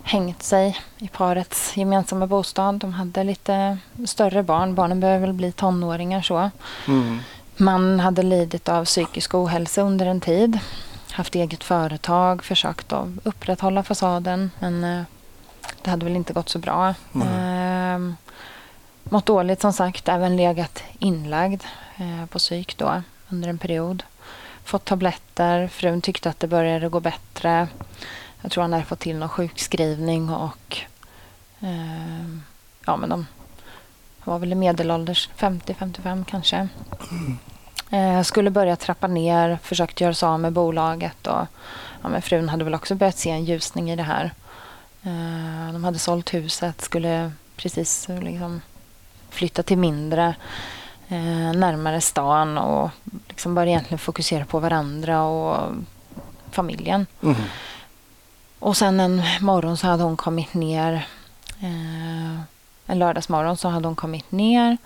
Speaker 2: hängt sig i parets gemensamma bostad. De hade lite större barn. Barnen började väl bli tonåringar så.
Speaker 1: Mm.
Speaker 2: Man hade lidit av psykisk ohälsa under en tid. Haft eget företag, försökt att upprätthålla fasaden. Men eh, det hade väl inte gått så bra. Ehm, mått dåligt som sagt. Även legat inlagd eh, på psyk då under en period. Fått tabletter. Frun tyckte att det började gå bättre. Jag tror han hade fått till någon sjukskrivning och ehm, ja men de var väl i medelålders 50-55 kanske. Eh, skulle börja trappa ner, försökt göra sig av med bolaget och ja, men frun hade väl också börjat se en ljusning i det här. Eh, de hade sålt huset, skulle precis liksom flytta till mindre, eh, närmare stan och liksom börja egentligen fokusera på varandra och familjen.
Speaker 1: Mm.
Speaker 2: Och sen en morgon så hade hon kommit ner. Eh, en lördagsmorgon så hade hon kommit ner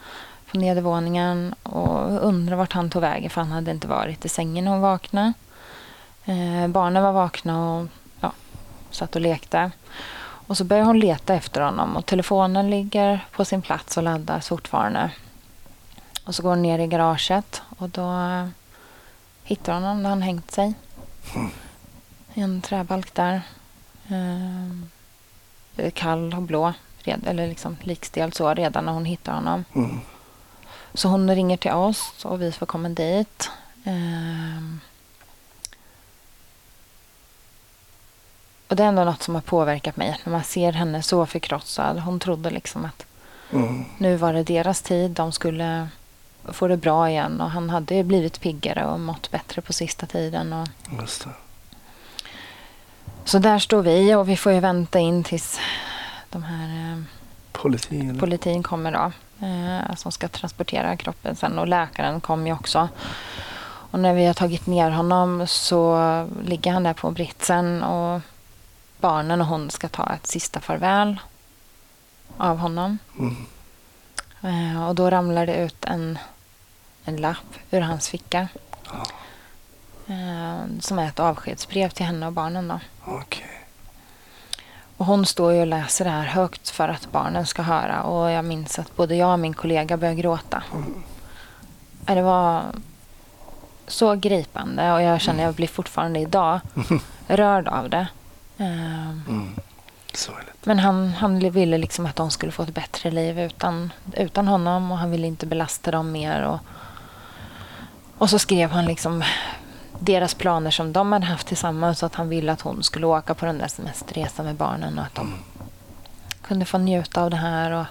Speaker 2: på nedervåningen och undrade vart han tog vägen för han hade inte varit i sängen när hon vaknade. Eh, barnen var vakna och ja, satt och lekte. Och så börjar hon leta efter honom och telefonen ligger på sin plats och laddas fortfarande. Och så går hon ner i garaget och då eh, hittar hon honom där han hängt sig. I en träbalk där. Eh, kall och blå. Red, eller liksom likstel så redan när hon hittar honom.
Speaker 1: Mm.
Speaker 2: Så hon ringer till oss och vi får komma dit. Eh, och det är ändå något som har påverkat mig. När man ser henne så förkrossad. Hon trodde liksom att
Speaker 1: Mm.
Speaker 2: nu var det deras tid. De skulle få det bra igen. Och han hade blivit piggare och mått bättre på sista tiden. Och så där står vi och vi får ju vänta in tills de här eh,
Speaker 1: Politi eller?
Speaker 2: politin kommer då. Eh, som ska transportera kroppen sen och läkaren kommer ju också. Och när vi har tagit ner honom så ligger han där på britsen och barnen och hon ska ta ett sista farväl av honom.
Speaker 1: Mm.
Speaker 2: Eh, och då ramlar det ut en, en lapp ur hans ficka.
Speaker 1: Ja.
Speaker 2: Eh, som är ett avskedsbrev till henne och barnen. Då.
Speaker 1: Okej.
Speaker 2: Och hon står ju och läser det här högt för att barnen ska höra. Och jag minns att både jag och min kollega började gråta. Det var så gripande och jag känner att jag blir fortfarande idag rörd av det. Eh,
Speaker 1: Mm.
Speaker 2: Men han, han ville liksom att de skulle få ett bättre liv utan, utan honom och han ville inte belasta dem mer. Och, och så skrev han liksom deras planer som de hade haft tillsammans och att han ville att hon skulle åka på den där semesterresan med barnen och att de kunde få njuta av det här och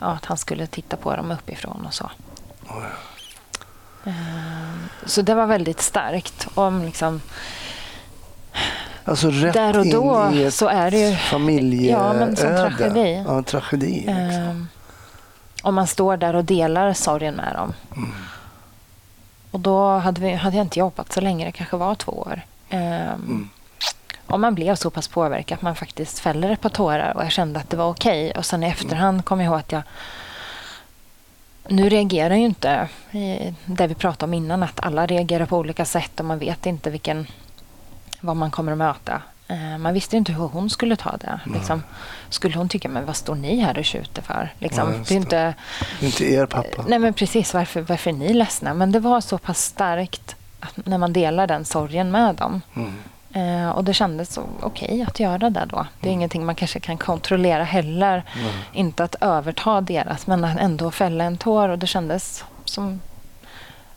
Speaker 2: ja, att han skulle titta på dem uppifrån och så.
Speaker 1: Oj.
Speaker 2: Ehm, Så det var väldigt starkt. Om liksom,
Speaker 1: Alltså rätt
Speaker 2: där och då
Speaker 1: in i ett
Speaker 2: så är det ju. Ja, men som tragedi.
Speaker 1: Ja, tragedi. Liksom.
Speaker 2: Ehm, om man står där och delar sorgen med dem.
Speaker 1: Mm.
Speaker 2: Och då hade, vi, hade jag inte jobbat så länge, det kanske var två år. Ehm,
Speaker 1: Mm.
Speaker 2: Och man blev så pass påverkad att man faktiskt fäller ett par tårar och jag kände att det var okej. Och sen i efterhand kom jag ihåg att jag... Nu reagerar ju inte det vi pratade om innan, att alla reagerar på olika sätt och man vet inte vilken, vad man kommer att möta. Eh, Man visste inte hur hon skulle ta det. Liksom, skulle hon tycka, men vad står ni här och tjuter för? Liksom,
Speaker 1: Ja,
Speaker 2: det är inte,
Speaker 1: Det är inte er pappa.
Speaker 2: Nej men precis, varför, varför är ni ledsna? Men det var så pass starkt när man delar den sorgen med dem.
Speaker 1: Mm.
Speaker 2: Eh, och det kändes okej att göra det då. Det är ingenting man kanske kan kontrollera heller.
Speaker 1: Mm.
Speaker 2: Inte att överta deras, men att ändå fälla en tår. Och det kändes som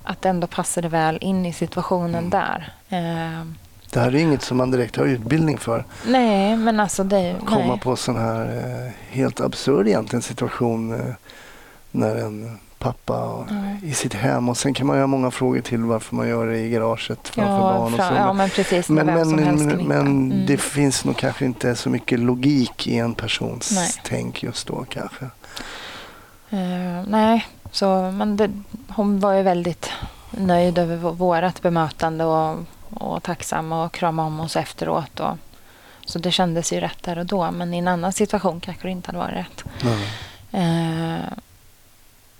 Speaker 2: att det ändå passade väl in i situationen där. Eh,
Speaker 1: Det här är inget som man direkt har utbildning för.
Speaker 2: nej, men alltså det...
Speaker 1: Komma
Speaker 2: Nej.
Speaker 1: på sån här eh, helt absurd egentligen situation eh, när en pappa
Speaker 2: Mm.
Speaker 1: i sitt hem och sen kan man ju ha många frågor till varför man gör det i garaget framför
Speaker 2: Ja,
Speaker 1: barn och så.
Speaker 2: ja, men precis.
Speaker 1: Men,
Speaker 2: Men,
Speaker 1: men, men.
Speaker 2: Mm.
Speaker 1: det finns nog kanske inte så mycket logik i en persons
Speaker 2: Nej.
Speaker 1: tänk just då kanske.
Speaker 2: Eh, nej, så, men det, hon var ju väldigt nöjd över vårat bemötande och, och tacksam och kramade om oss efteråt. Och, så det kändes ju rätt där och då. Men i en annan situation kanske det inte hade varit rätt.
Speaker 1: Nej.
Speaker 2: Eh,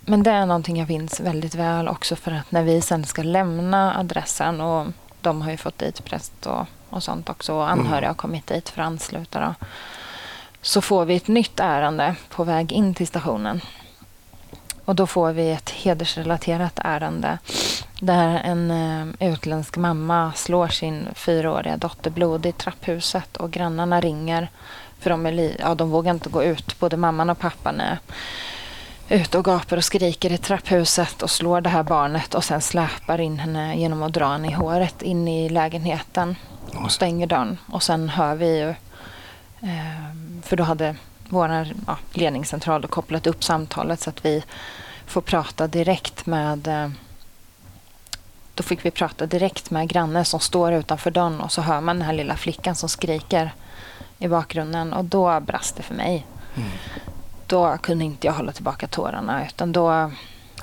Speaker 2: men det är någonting jag minns väldigt väl också för att när vi sen ska lämna adressen och de har ju fått dit präst och, och sånt också och anhöriga har kommit dit för att ansluta då, så får vi ett nytt ärende på väg in till stationen. Och då får vi ett hedersrelaterat ärende där en eh, utländsk mamma slår sin fyraåriga dotter blodig i trapphuset och grannarna ringer för de, är ja, de vågar inte gå ut. Både mamman och pappan är ute och gapar och skriker i trapphuset och slår det här barnet och sen släpar in henne genom att dra henne i håret in i lägenheten och stänger dörren. Och sen hör vi ju, eh, för då hade vår ja, ledningscentral kopplat upp samtalet så att vi får prata direkt med eh, då fick vi prata direkt med grannen som står utanför dörren och så hör man den här lilla flickan som skriker i bakgrunden och då brast det för mig.
Speaker 1: Mm.
Speaker 2: Då kunde inte jag hålla tillbaka tårarna utan då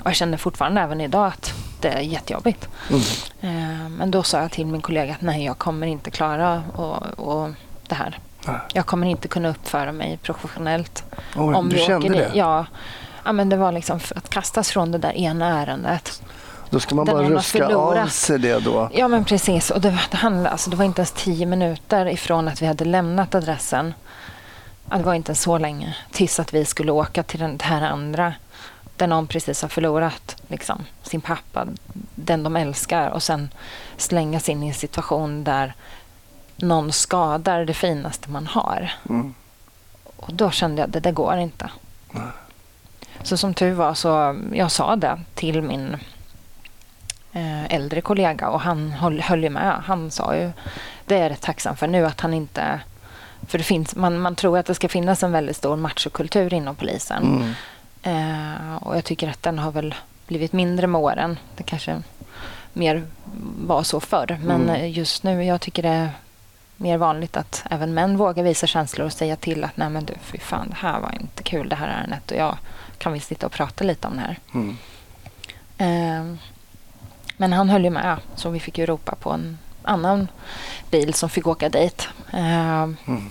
Speaker 2: och jag känner fortfarande även idag att det är jättejobbigt.
Speaker 1: Mm.
Speaker 2: Eh, men då sa jag till min kollega att nej, jag kommer inte klara och, och det här.
Speaker 1: Nej.
Speaker 2: Jag kommer inte kunna uppföra mig professionellt.
Speaker 1: Oj,
Speaker 2: om
Speaker 1: du
Speaker 2: vi
Speaker 1: kände
Speaker 2: åker
Speaker 1: det?
Speaker 2: Ja. ja, men det var liksom att kastas från det där ena ärendet.
Speaker 1: Då ska man bara ruska av sig det då.
Speaker 2: Ja, men precis. Och det, det, handlade, alltså, det var inte ens tio minuter ifrån att vi hade lämnat adressen. Ja, det var inte så länge tills att vi skulle åka till den här andra där någon precis har förlorat liksom, sin pappa, den de älskar och sen slängas in i en situation där någon skadar det finaste man har.
Speaker 1: Mm.
Speaker 2: Och då kände jag att det där går inte. Så som tur var så jag sa det till min äldre kollega och han höll, höll ju med. Han sa ju, det är jag rätt tacksam för nu att han inte... För det finns, man, man tror att det ska finnas en väldigt stor machokultur inom polisen.
Speaker 1: Mm.
Speaker 2: Eh, och jag tycker att den har väl blivit mindre med åren. Det kanske mer var så förr. Men
Speaker 1: Mm.
Speaker 2: eh, just nu, jag tycker det är mer vanligt att även män vågar visa känslor och säga till att nej men du, fy fan, det här var inte kul det här ärendet och jag kan vi sitta och prata lite om det här.
Speaker 1: Mm.
Speaker 2: Eh, men han höll ju med, så vi fick ju ropa på en annan bil som fick åka dit. Eh,
Speaker 1: Mm.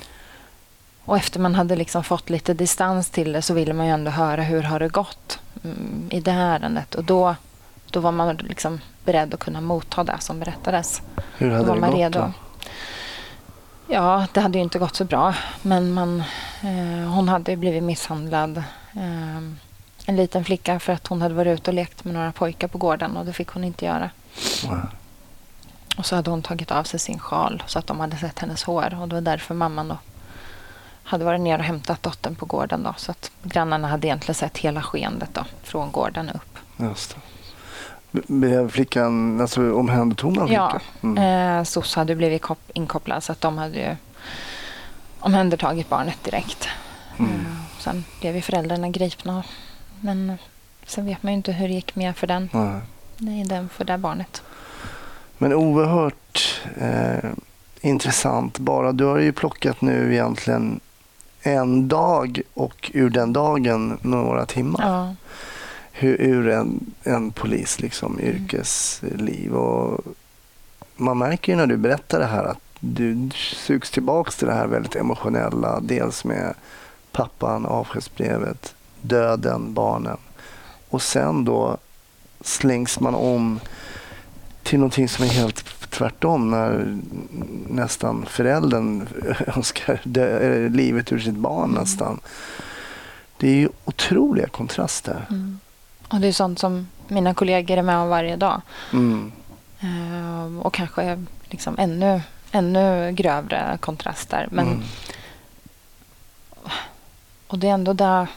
Speaker 2: och efter man hade liksom fått lite distans till det så ville man ju ändå höra hur har det gått mm, i det här ärendet. Och då, då var man liksom beredd att kunna motta det som berättades.
Speaker 1: Hur
Speaker 2: Då
Speaker 1: hade
Speaker 2: var
Speaker 1: det
Speaker 2: man
Speaker 1: gått
Speaker 2: redo.
Speaker 1: då?
Speaker 2: Ja, det hade ju inte gått så bra. Men man, eh, hon hade ju blivit misshandlad. Eh, en liten flicka för att hon hade varit ute och lekt med några pojkar på gården och det fick hon inte göra.
Speaker 1: Nej.
Speaker 2: Och så hade hon tagit av sig sin sjal så att de hade sett hennes hår. Och det var därför mamman då hade varit ner och hämtat dottern på gården. Då, så att grannarna hade egentligen sett hela skeendet då, från gården upp.
Speaker 1: Just det. Blev flickan, alltså omhändertog man
Speaker 2: Ja,
Speaker 1: flickan? Mm.
Speaker 2: eh, SOS hade blivit kop- inkopplad så att de hade ju omhändertagit barnet direkt.
Speaker 1: Mm.
Speaker 2: Eh, sen blev ju föräldrarna gripna. Men sen vet man ju inte hur det gick med för den,
Speaker 1: Nej.
Speaker 2: nej, den för det barnet.
Speaker 1: Men oerhört eh, intressant. Bara du har ju plockat nu egentligen en dag och ur den dagen några timmar.
Speaker 2: Ja,
Speaker 1: Hur, ur en, en polis liksom, yrkesliv. Och man märker ju när du berättar det här att du sugs tillbaks till det här väldigt emotionella. Dels med pappan, avskedsbrevet, döden, barnen. Och sen då slängs man om till någonting som är helt tvärtom när nästan föräldern önskar dö, livet ur sitt barn nästan. Det är ju otroliga kontraster.
Speaker 2: mm. Och det är sånt som mina kollegor är med om varje dag.
Speaker 1: Mm.
Speaker 2: Eh, och kanske liksom ännu, ännu grövre kontraster. Men,
Speaker 1: Mm.
Speaker 2: Och det är ändå det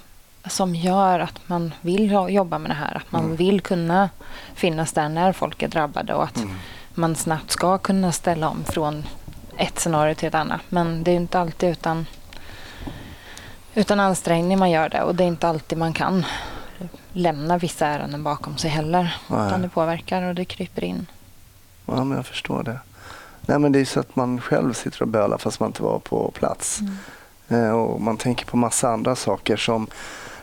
Speaker 2: som gör att man vill jo- jobba med det här. Att man
Speaker 1: Mm.
Speaker 2: vill kunna finnas där när folk är drabbade och att
Speaker 1: Mm.
Speaker 2: man snabbt ska kunna ställa om från ett scenario till ett annat. Men det är inte alltid utan, utan ansträngning man gör det och det är inte alltid man kan lämna vissa ärenden bakom sig heller.
Speaker 1: Nej.
Speaker 2: Utan det påverkar och det kryper in.
Speaker 1: Ja, men jag förstår det. Nej, men det är så att man själv sitter och bölar fast man inte var på plats. Eh, och man tänker på massa andra saker som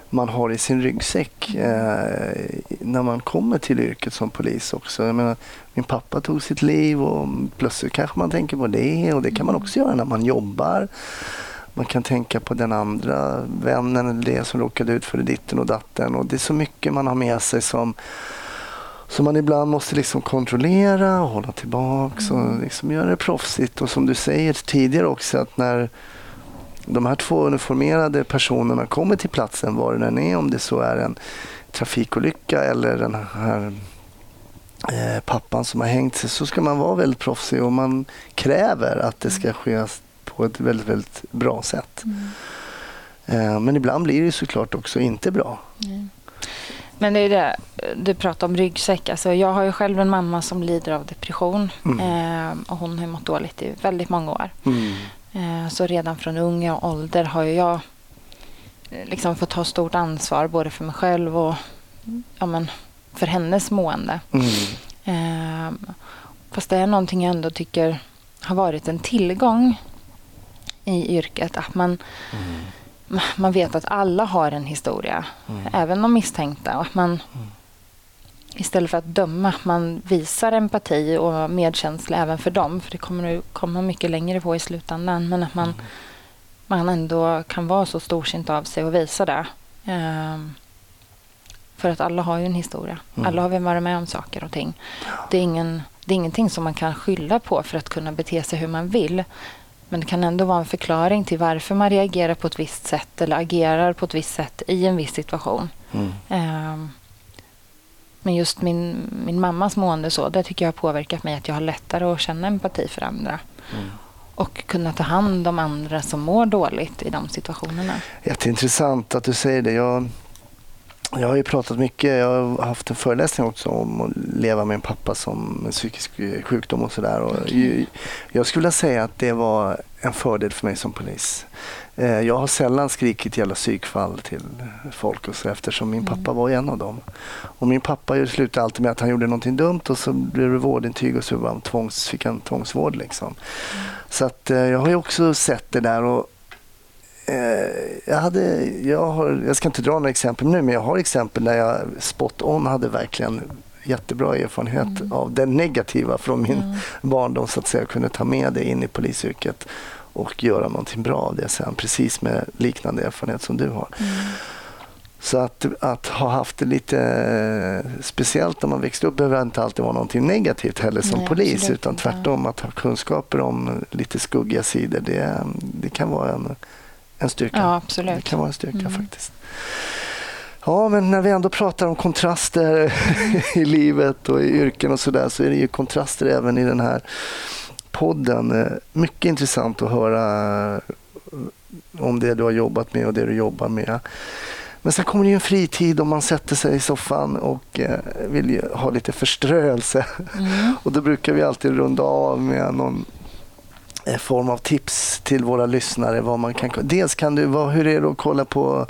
Speaker 1: man har i sin ryggsäck eh, när man kommer till yrket som polis också. Jag menar, min pappa tog sitt liv och plötsligt kanske man tänker på det och det kan man också göra när man jobbar. Man kan tänka på den andra vännen eller det som råkade ut för ditten och datten. Och det är så mycket man har med sig som, som man ibland måste liksom kontrollera och hålla tillbaks och liksom göra det proffsigt. Och som du säger tidigare också att när de här två uniformerade personerna kommer till platsen, var det än är, om det så är en trafikolycka eller den här eh, pappan som har hängt sig, så ska man vara väldigt proffsig och man kräver att det ska ske på ett väldigt, väldigt bra sätt. Eh, men ibland blir det såklart också inte bra.
Speaker 2: Mm. Men det är det, du pratar om ryggsäck. Alltså jag har ju själv en mamma som lider av depression.
Speaker 1: Mm.
Speaker 2: Eh, och hon har mått dåligt i väldigt många år.
Speaker 1: Mm.
Speaker 2: Eh, så redan från ung ålder har jag eh, liksom fått ta stort ansvar både för mig själv och ja, men, för hennes mående.
Speaker 1: Mm.
Speaker 2: Eh, fast det är någonting jag ändå tycker har varit en tillgång i yrket. Att man,
Speaker 1: Mm.
Speaker 2: man vet att alla har en historia,
Speaker 1: Mm.
Speaker 2: även de misstänkta. Och att man, istället för att döma, man visar empati och medkänsla även för dem. För det kommer att komma mycket längre på i slutändan. Men att man, mm. man ändå kan vara så storsint av sig och visa det. Um, för att alla har ju en historia. Mm. Alla har vi varit med om saker och ting. Det är, ingen, det är ingenting som man kan skylla på för att kunna bete sig hur man vill. Men det kan ändå vara en förklaring till varför man reagerar på ett visst sätt eller agerar på ett visst sätt i en viss situation. Mm. Um, men just min, min mammas mående så, det tycker jag har påverkat mig att jag har lättare att känna empati för andra. Mm. Och kunna ta hand om andra som mår dåligt i de situationerna.
Speaker 1: Jätteintressant att du säger det. Jag, jag har ju pratat mycket, jag har haft en föreläsning också om att leva med en pappa som med psykisk sjukdom och sådär. Okay. Jag skulle vilja säga att det var en fördel för mig som polis. Eh, jag har sällan skrikit jävla psykfall till folk och så eftersom min pappa mm. var en av dem. Och min pappa slutade alltid med att han gjorde någonting dumt och så blev det vårdintyg och så var han tvångs, fick han tvångsvård. Liksom. Mm. Så att, eh, jag har ju också sett det där. och eh, jag, hade, jag, har, jag ska inte dra några exempel nu, men jag har exempel där jag spot on hade verkligen jättebra erfarenhet mm. av det negativa från min mm. barndom så att säga. Jag kunde ta med det in i polisyrket och göra någonting bra av det sen. Precis med liknande erfarenhet som du har. Mm. Så att, att ha haft det lite eh, speciellt när man växte upp behöver inte alltid vara någonting negativt heller som Nej, polis. Utan tvärtom att ha kunskaper om lite skuggiga sidor det, det kan vara en, en styrka.
Speaker 2: Ja, absolut.
Speaker 1: Det kan vara en styrka mm. faktiskt. Ja, men när vi ändå pratar om kontraster i livet och i yrken och sådär så är det ju kontraster även i den här podden. Eh, mycket intressant att höra eh, om det du har jobbat med och det du jobbar med. Men sen kommer det ju en fritid och man sätter sig i soffan och eh, vill ha lite förströelse. Mm. och då brukar vi alltid runda av med någon form av tips till våra lyssnare. Vad man kan, dels kan du, vad, hur är det att kolla på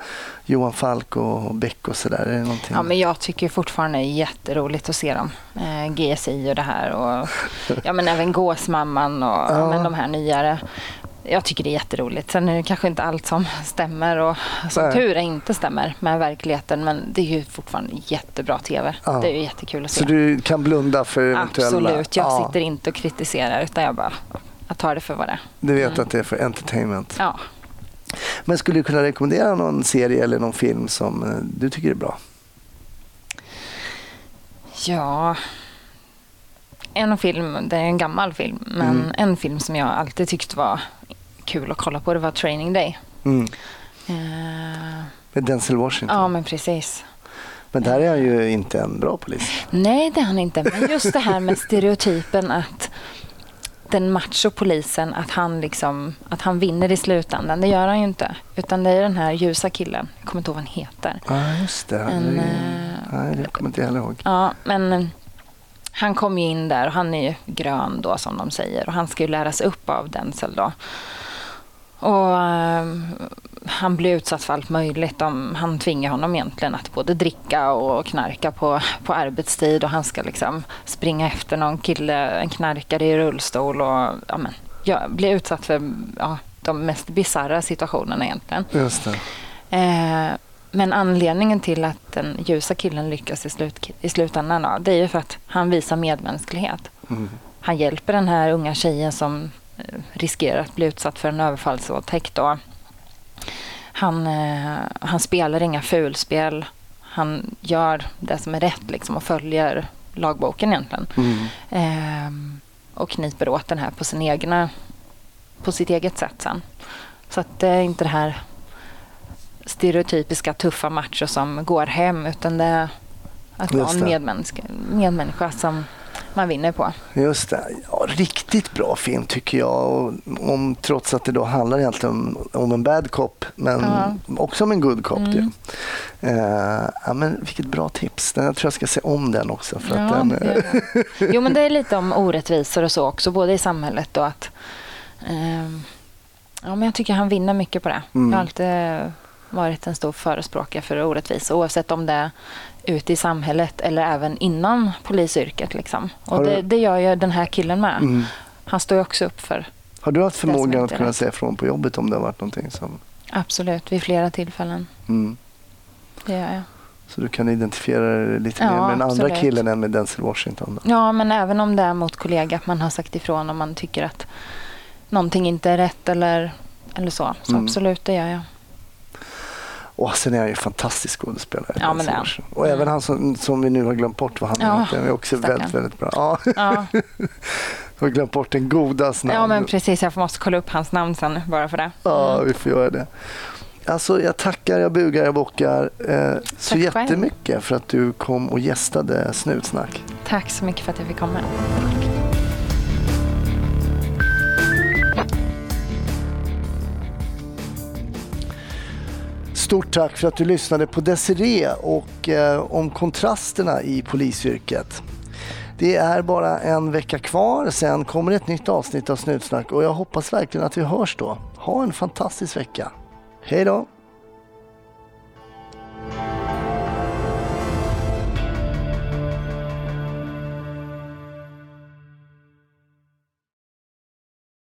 Speaker 1: Johan Falk och Beck och sådär?
Speaker 2: Ja, men jag tycker fortfarande det är jätteroligt att se dem. Eh, GSI och det här och ja, men även Gåsmamman och ja. men de här nyare. Jag tycker det är jätteroligt. Sen är det kanske inte allt som stämmer och som Nej. tur är inte stämmer med verkligheten. Men det är ju fortfarande jättebra TV. Ja. Det är ju jättekul att se.
Speaker 1: Så du kan blunda för eventuella...
Speaker 2: Absolut. Jag ja. sitter inte och kritiserar utan jag bara jag tar det för vad det är.
Speaker 1: Du vet mm. att det är för entertainment?
Speaker 2: Ja.
Speaker 1: Men skulle du kunna rekommendera någon serie eller någon film som eh, du tycker är bra?
Speaker 2: Ja, en film, det är en gammal film, men mm. en film som jag alltid tyckte var kul att kolla på det var Training Day. Mm.
Speaker 1: Uh, Med Denzel Washington?
Speaker 2: Ja, men precis.
Speaker 1: Men där är han ju inte en bra polis.
Speaker 2: Nej, det är han inte. Men just det här med stereotypen att den macho-polisen att han, liksom, att han vinner i slutändan. Det gör han ju inte. Utan det är den här ljusa killen. Jag kommer inte ihåg vad han heter.
Speaker 1: Ja, just det. En, det är, nej, det kommer inte jag ihåg.
Speaker 2: Ja, men eh, han kom ju in där och han är ju grön då som de säger. Och han ska ju läras upp av Denzel då. Och uh, han blir utsatt för allt möjligt. De, han tvingar honom egentligen att både dricka och knarka på, på arbetstid och han ska liksom springa efter någon kille, en knarkare i rullstol och ja, men, ja, bli utsatt för ja, de mest bisarra situationerna egentligen.
Speaker 1: Just.
Speaker 2: Eh, men anledningen till att den ljusa killen lyckas i, slut, i slutändan då, det är ju för att han visar medmänsklighet. Mm. Han hjälper den här unga tjejen som eh, riskerar att bli utsatt för en överfallsvåldtäkt. Då. Han, eh, han spelar inga fulspel. Han gör det som är rätt liksom, och följer lagboken egentligen. Mm. Eh, och kniper åt den här på, sin egna, på sitt eget sätt sen. Så att det är inte det här stereotypiska tuffa macho som går hem utan det är att vara en medmänniska, medmänniska som man vinner på.
Speaker 1: Just det. Ja, riktigt bra film tycker jag. Om, trots att det då handlar egentligen om, om en bad cop men ja. också om en good cop. Mm. Uh, ja, men vilket bra tips. Den, jag tror jag ska se om den också. För ja, att den,
Speaker 2: det jo, men det är lite om orättvisor och så också, både i samhället och att... Uh, ja, men jag tycker han vinner mycket på det. Mm. Jag har alltid varit en stor förespråkare för orättvisa oavsett om det är ute i samhället eller även inom polisyrket. Liksom. Och det, det, gör ju den här killen med. Mm. Han står ju också upp för
Speaker 1: Har du haft förmågan att kunna säga ifrån på jobbet om det har varit någonting som...
Speaker 2: Absolut, vid flera tillfällen. Mm. Det gör jag.
Speaker 1: Så du kan identifiera dig lite
Speaker 2: Ja,
Speaker 1: mer med den andra
Speaker 2: absolut.
Speaker 1: killen än med Denzel Washington. Då.
Speaker 2: Ja, men även om det är mot kollega, att man har sagt ifrån om man tycker att någonting inte är rätt eller, eller så. Så
Speaker 1: Mm.
Speaker 2: absolut, det gör jag.
Speaker 1: Och sen är han ju en fantastisk skådespelare.
Speaker 2: Ja, men det han.
Speaker 1: Och
Speaker 2: Mm.
Speaker 1: även han som, som vi nu har glömt bort vad han
Speaker 2: Ja,
Speaker 1: heter. är också
Speaker 2: stackarn.
Speaker 1: väldigt, väldigt bra. Ja,
Speaker 2: Ja,
Speaker 1: vi har glömt bort den godas namn.
Speaker 2: ja men precis. Jag måste kolla upp hans namn sen bara för det.
Speaker 1: Ja,
Speaker 2: Mm.
Speaker 1: vi får göra det. Alltså, jag tackar, jag bugar, jag bockar eh, så
Speaker 2: själv.
Speaker 1: jättemycket för att du kom och gästade Snutsnack.
Speaker 2: Tack så mycket för att jag fick komma.
Speaker 1: Stort tack för att du lyssnade på Desiree och eh, om kontrasterna i polisyrket. Det är bara en vecka kvar, sen kommer ett nytt avsnitt av Snutsnack och jag hoppas verkligen att vi hörs då. Ha en fantastisk vecka. Hej då!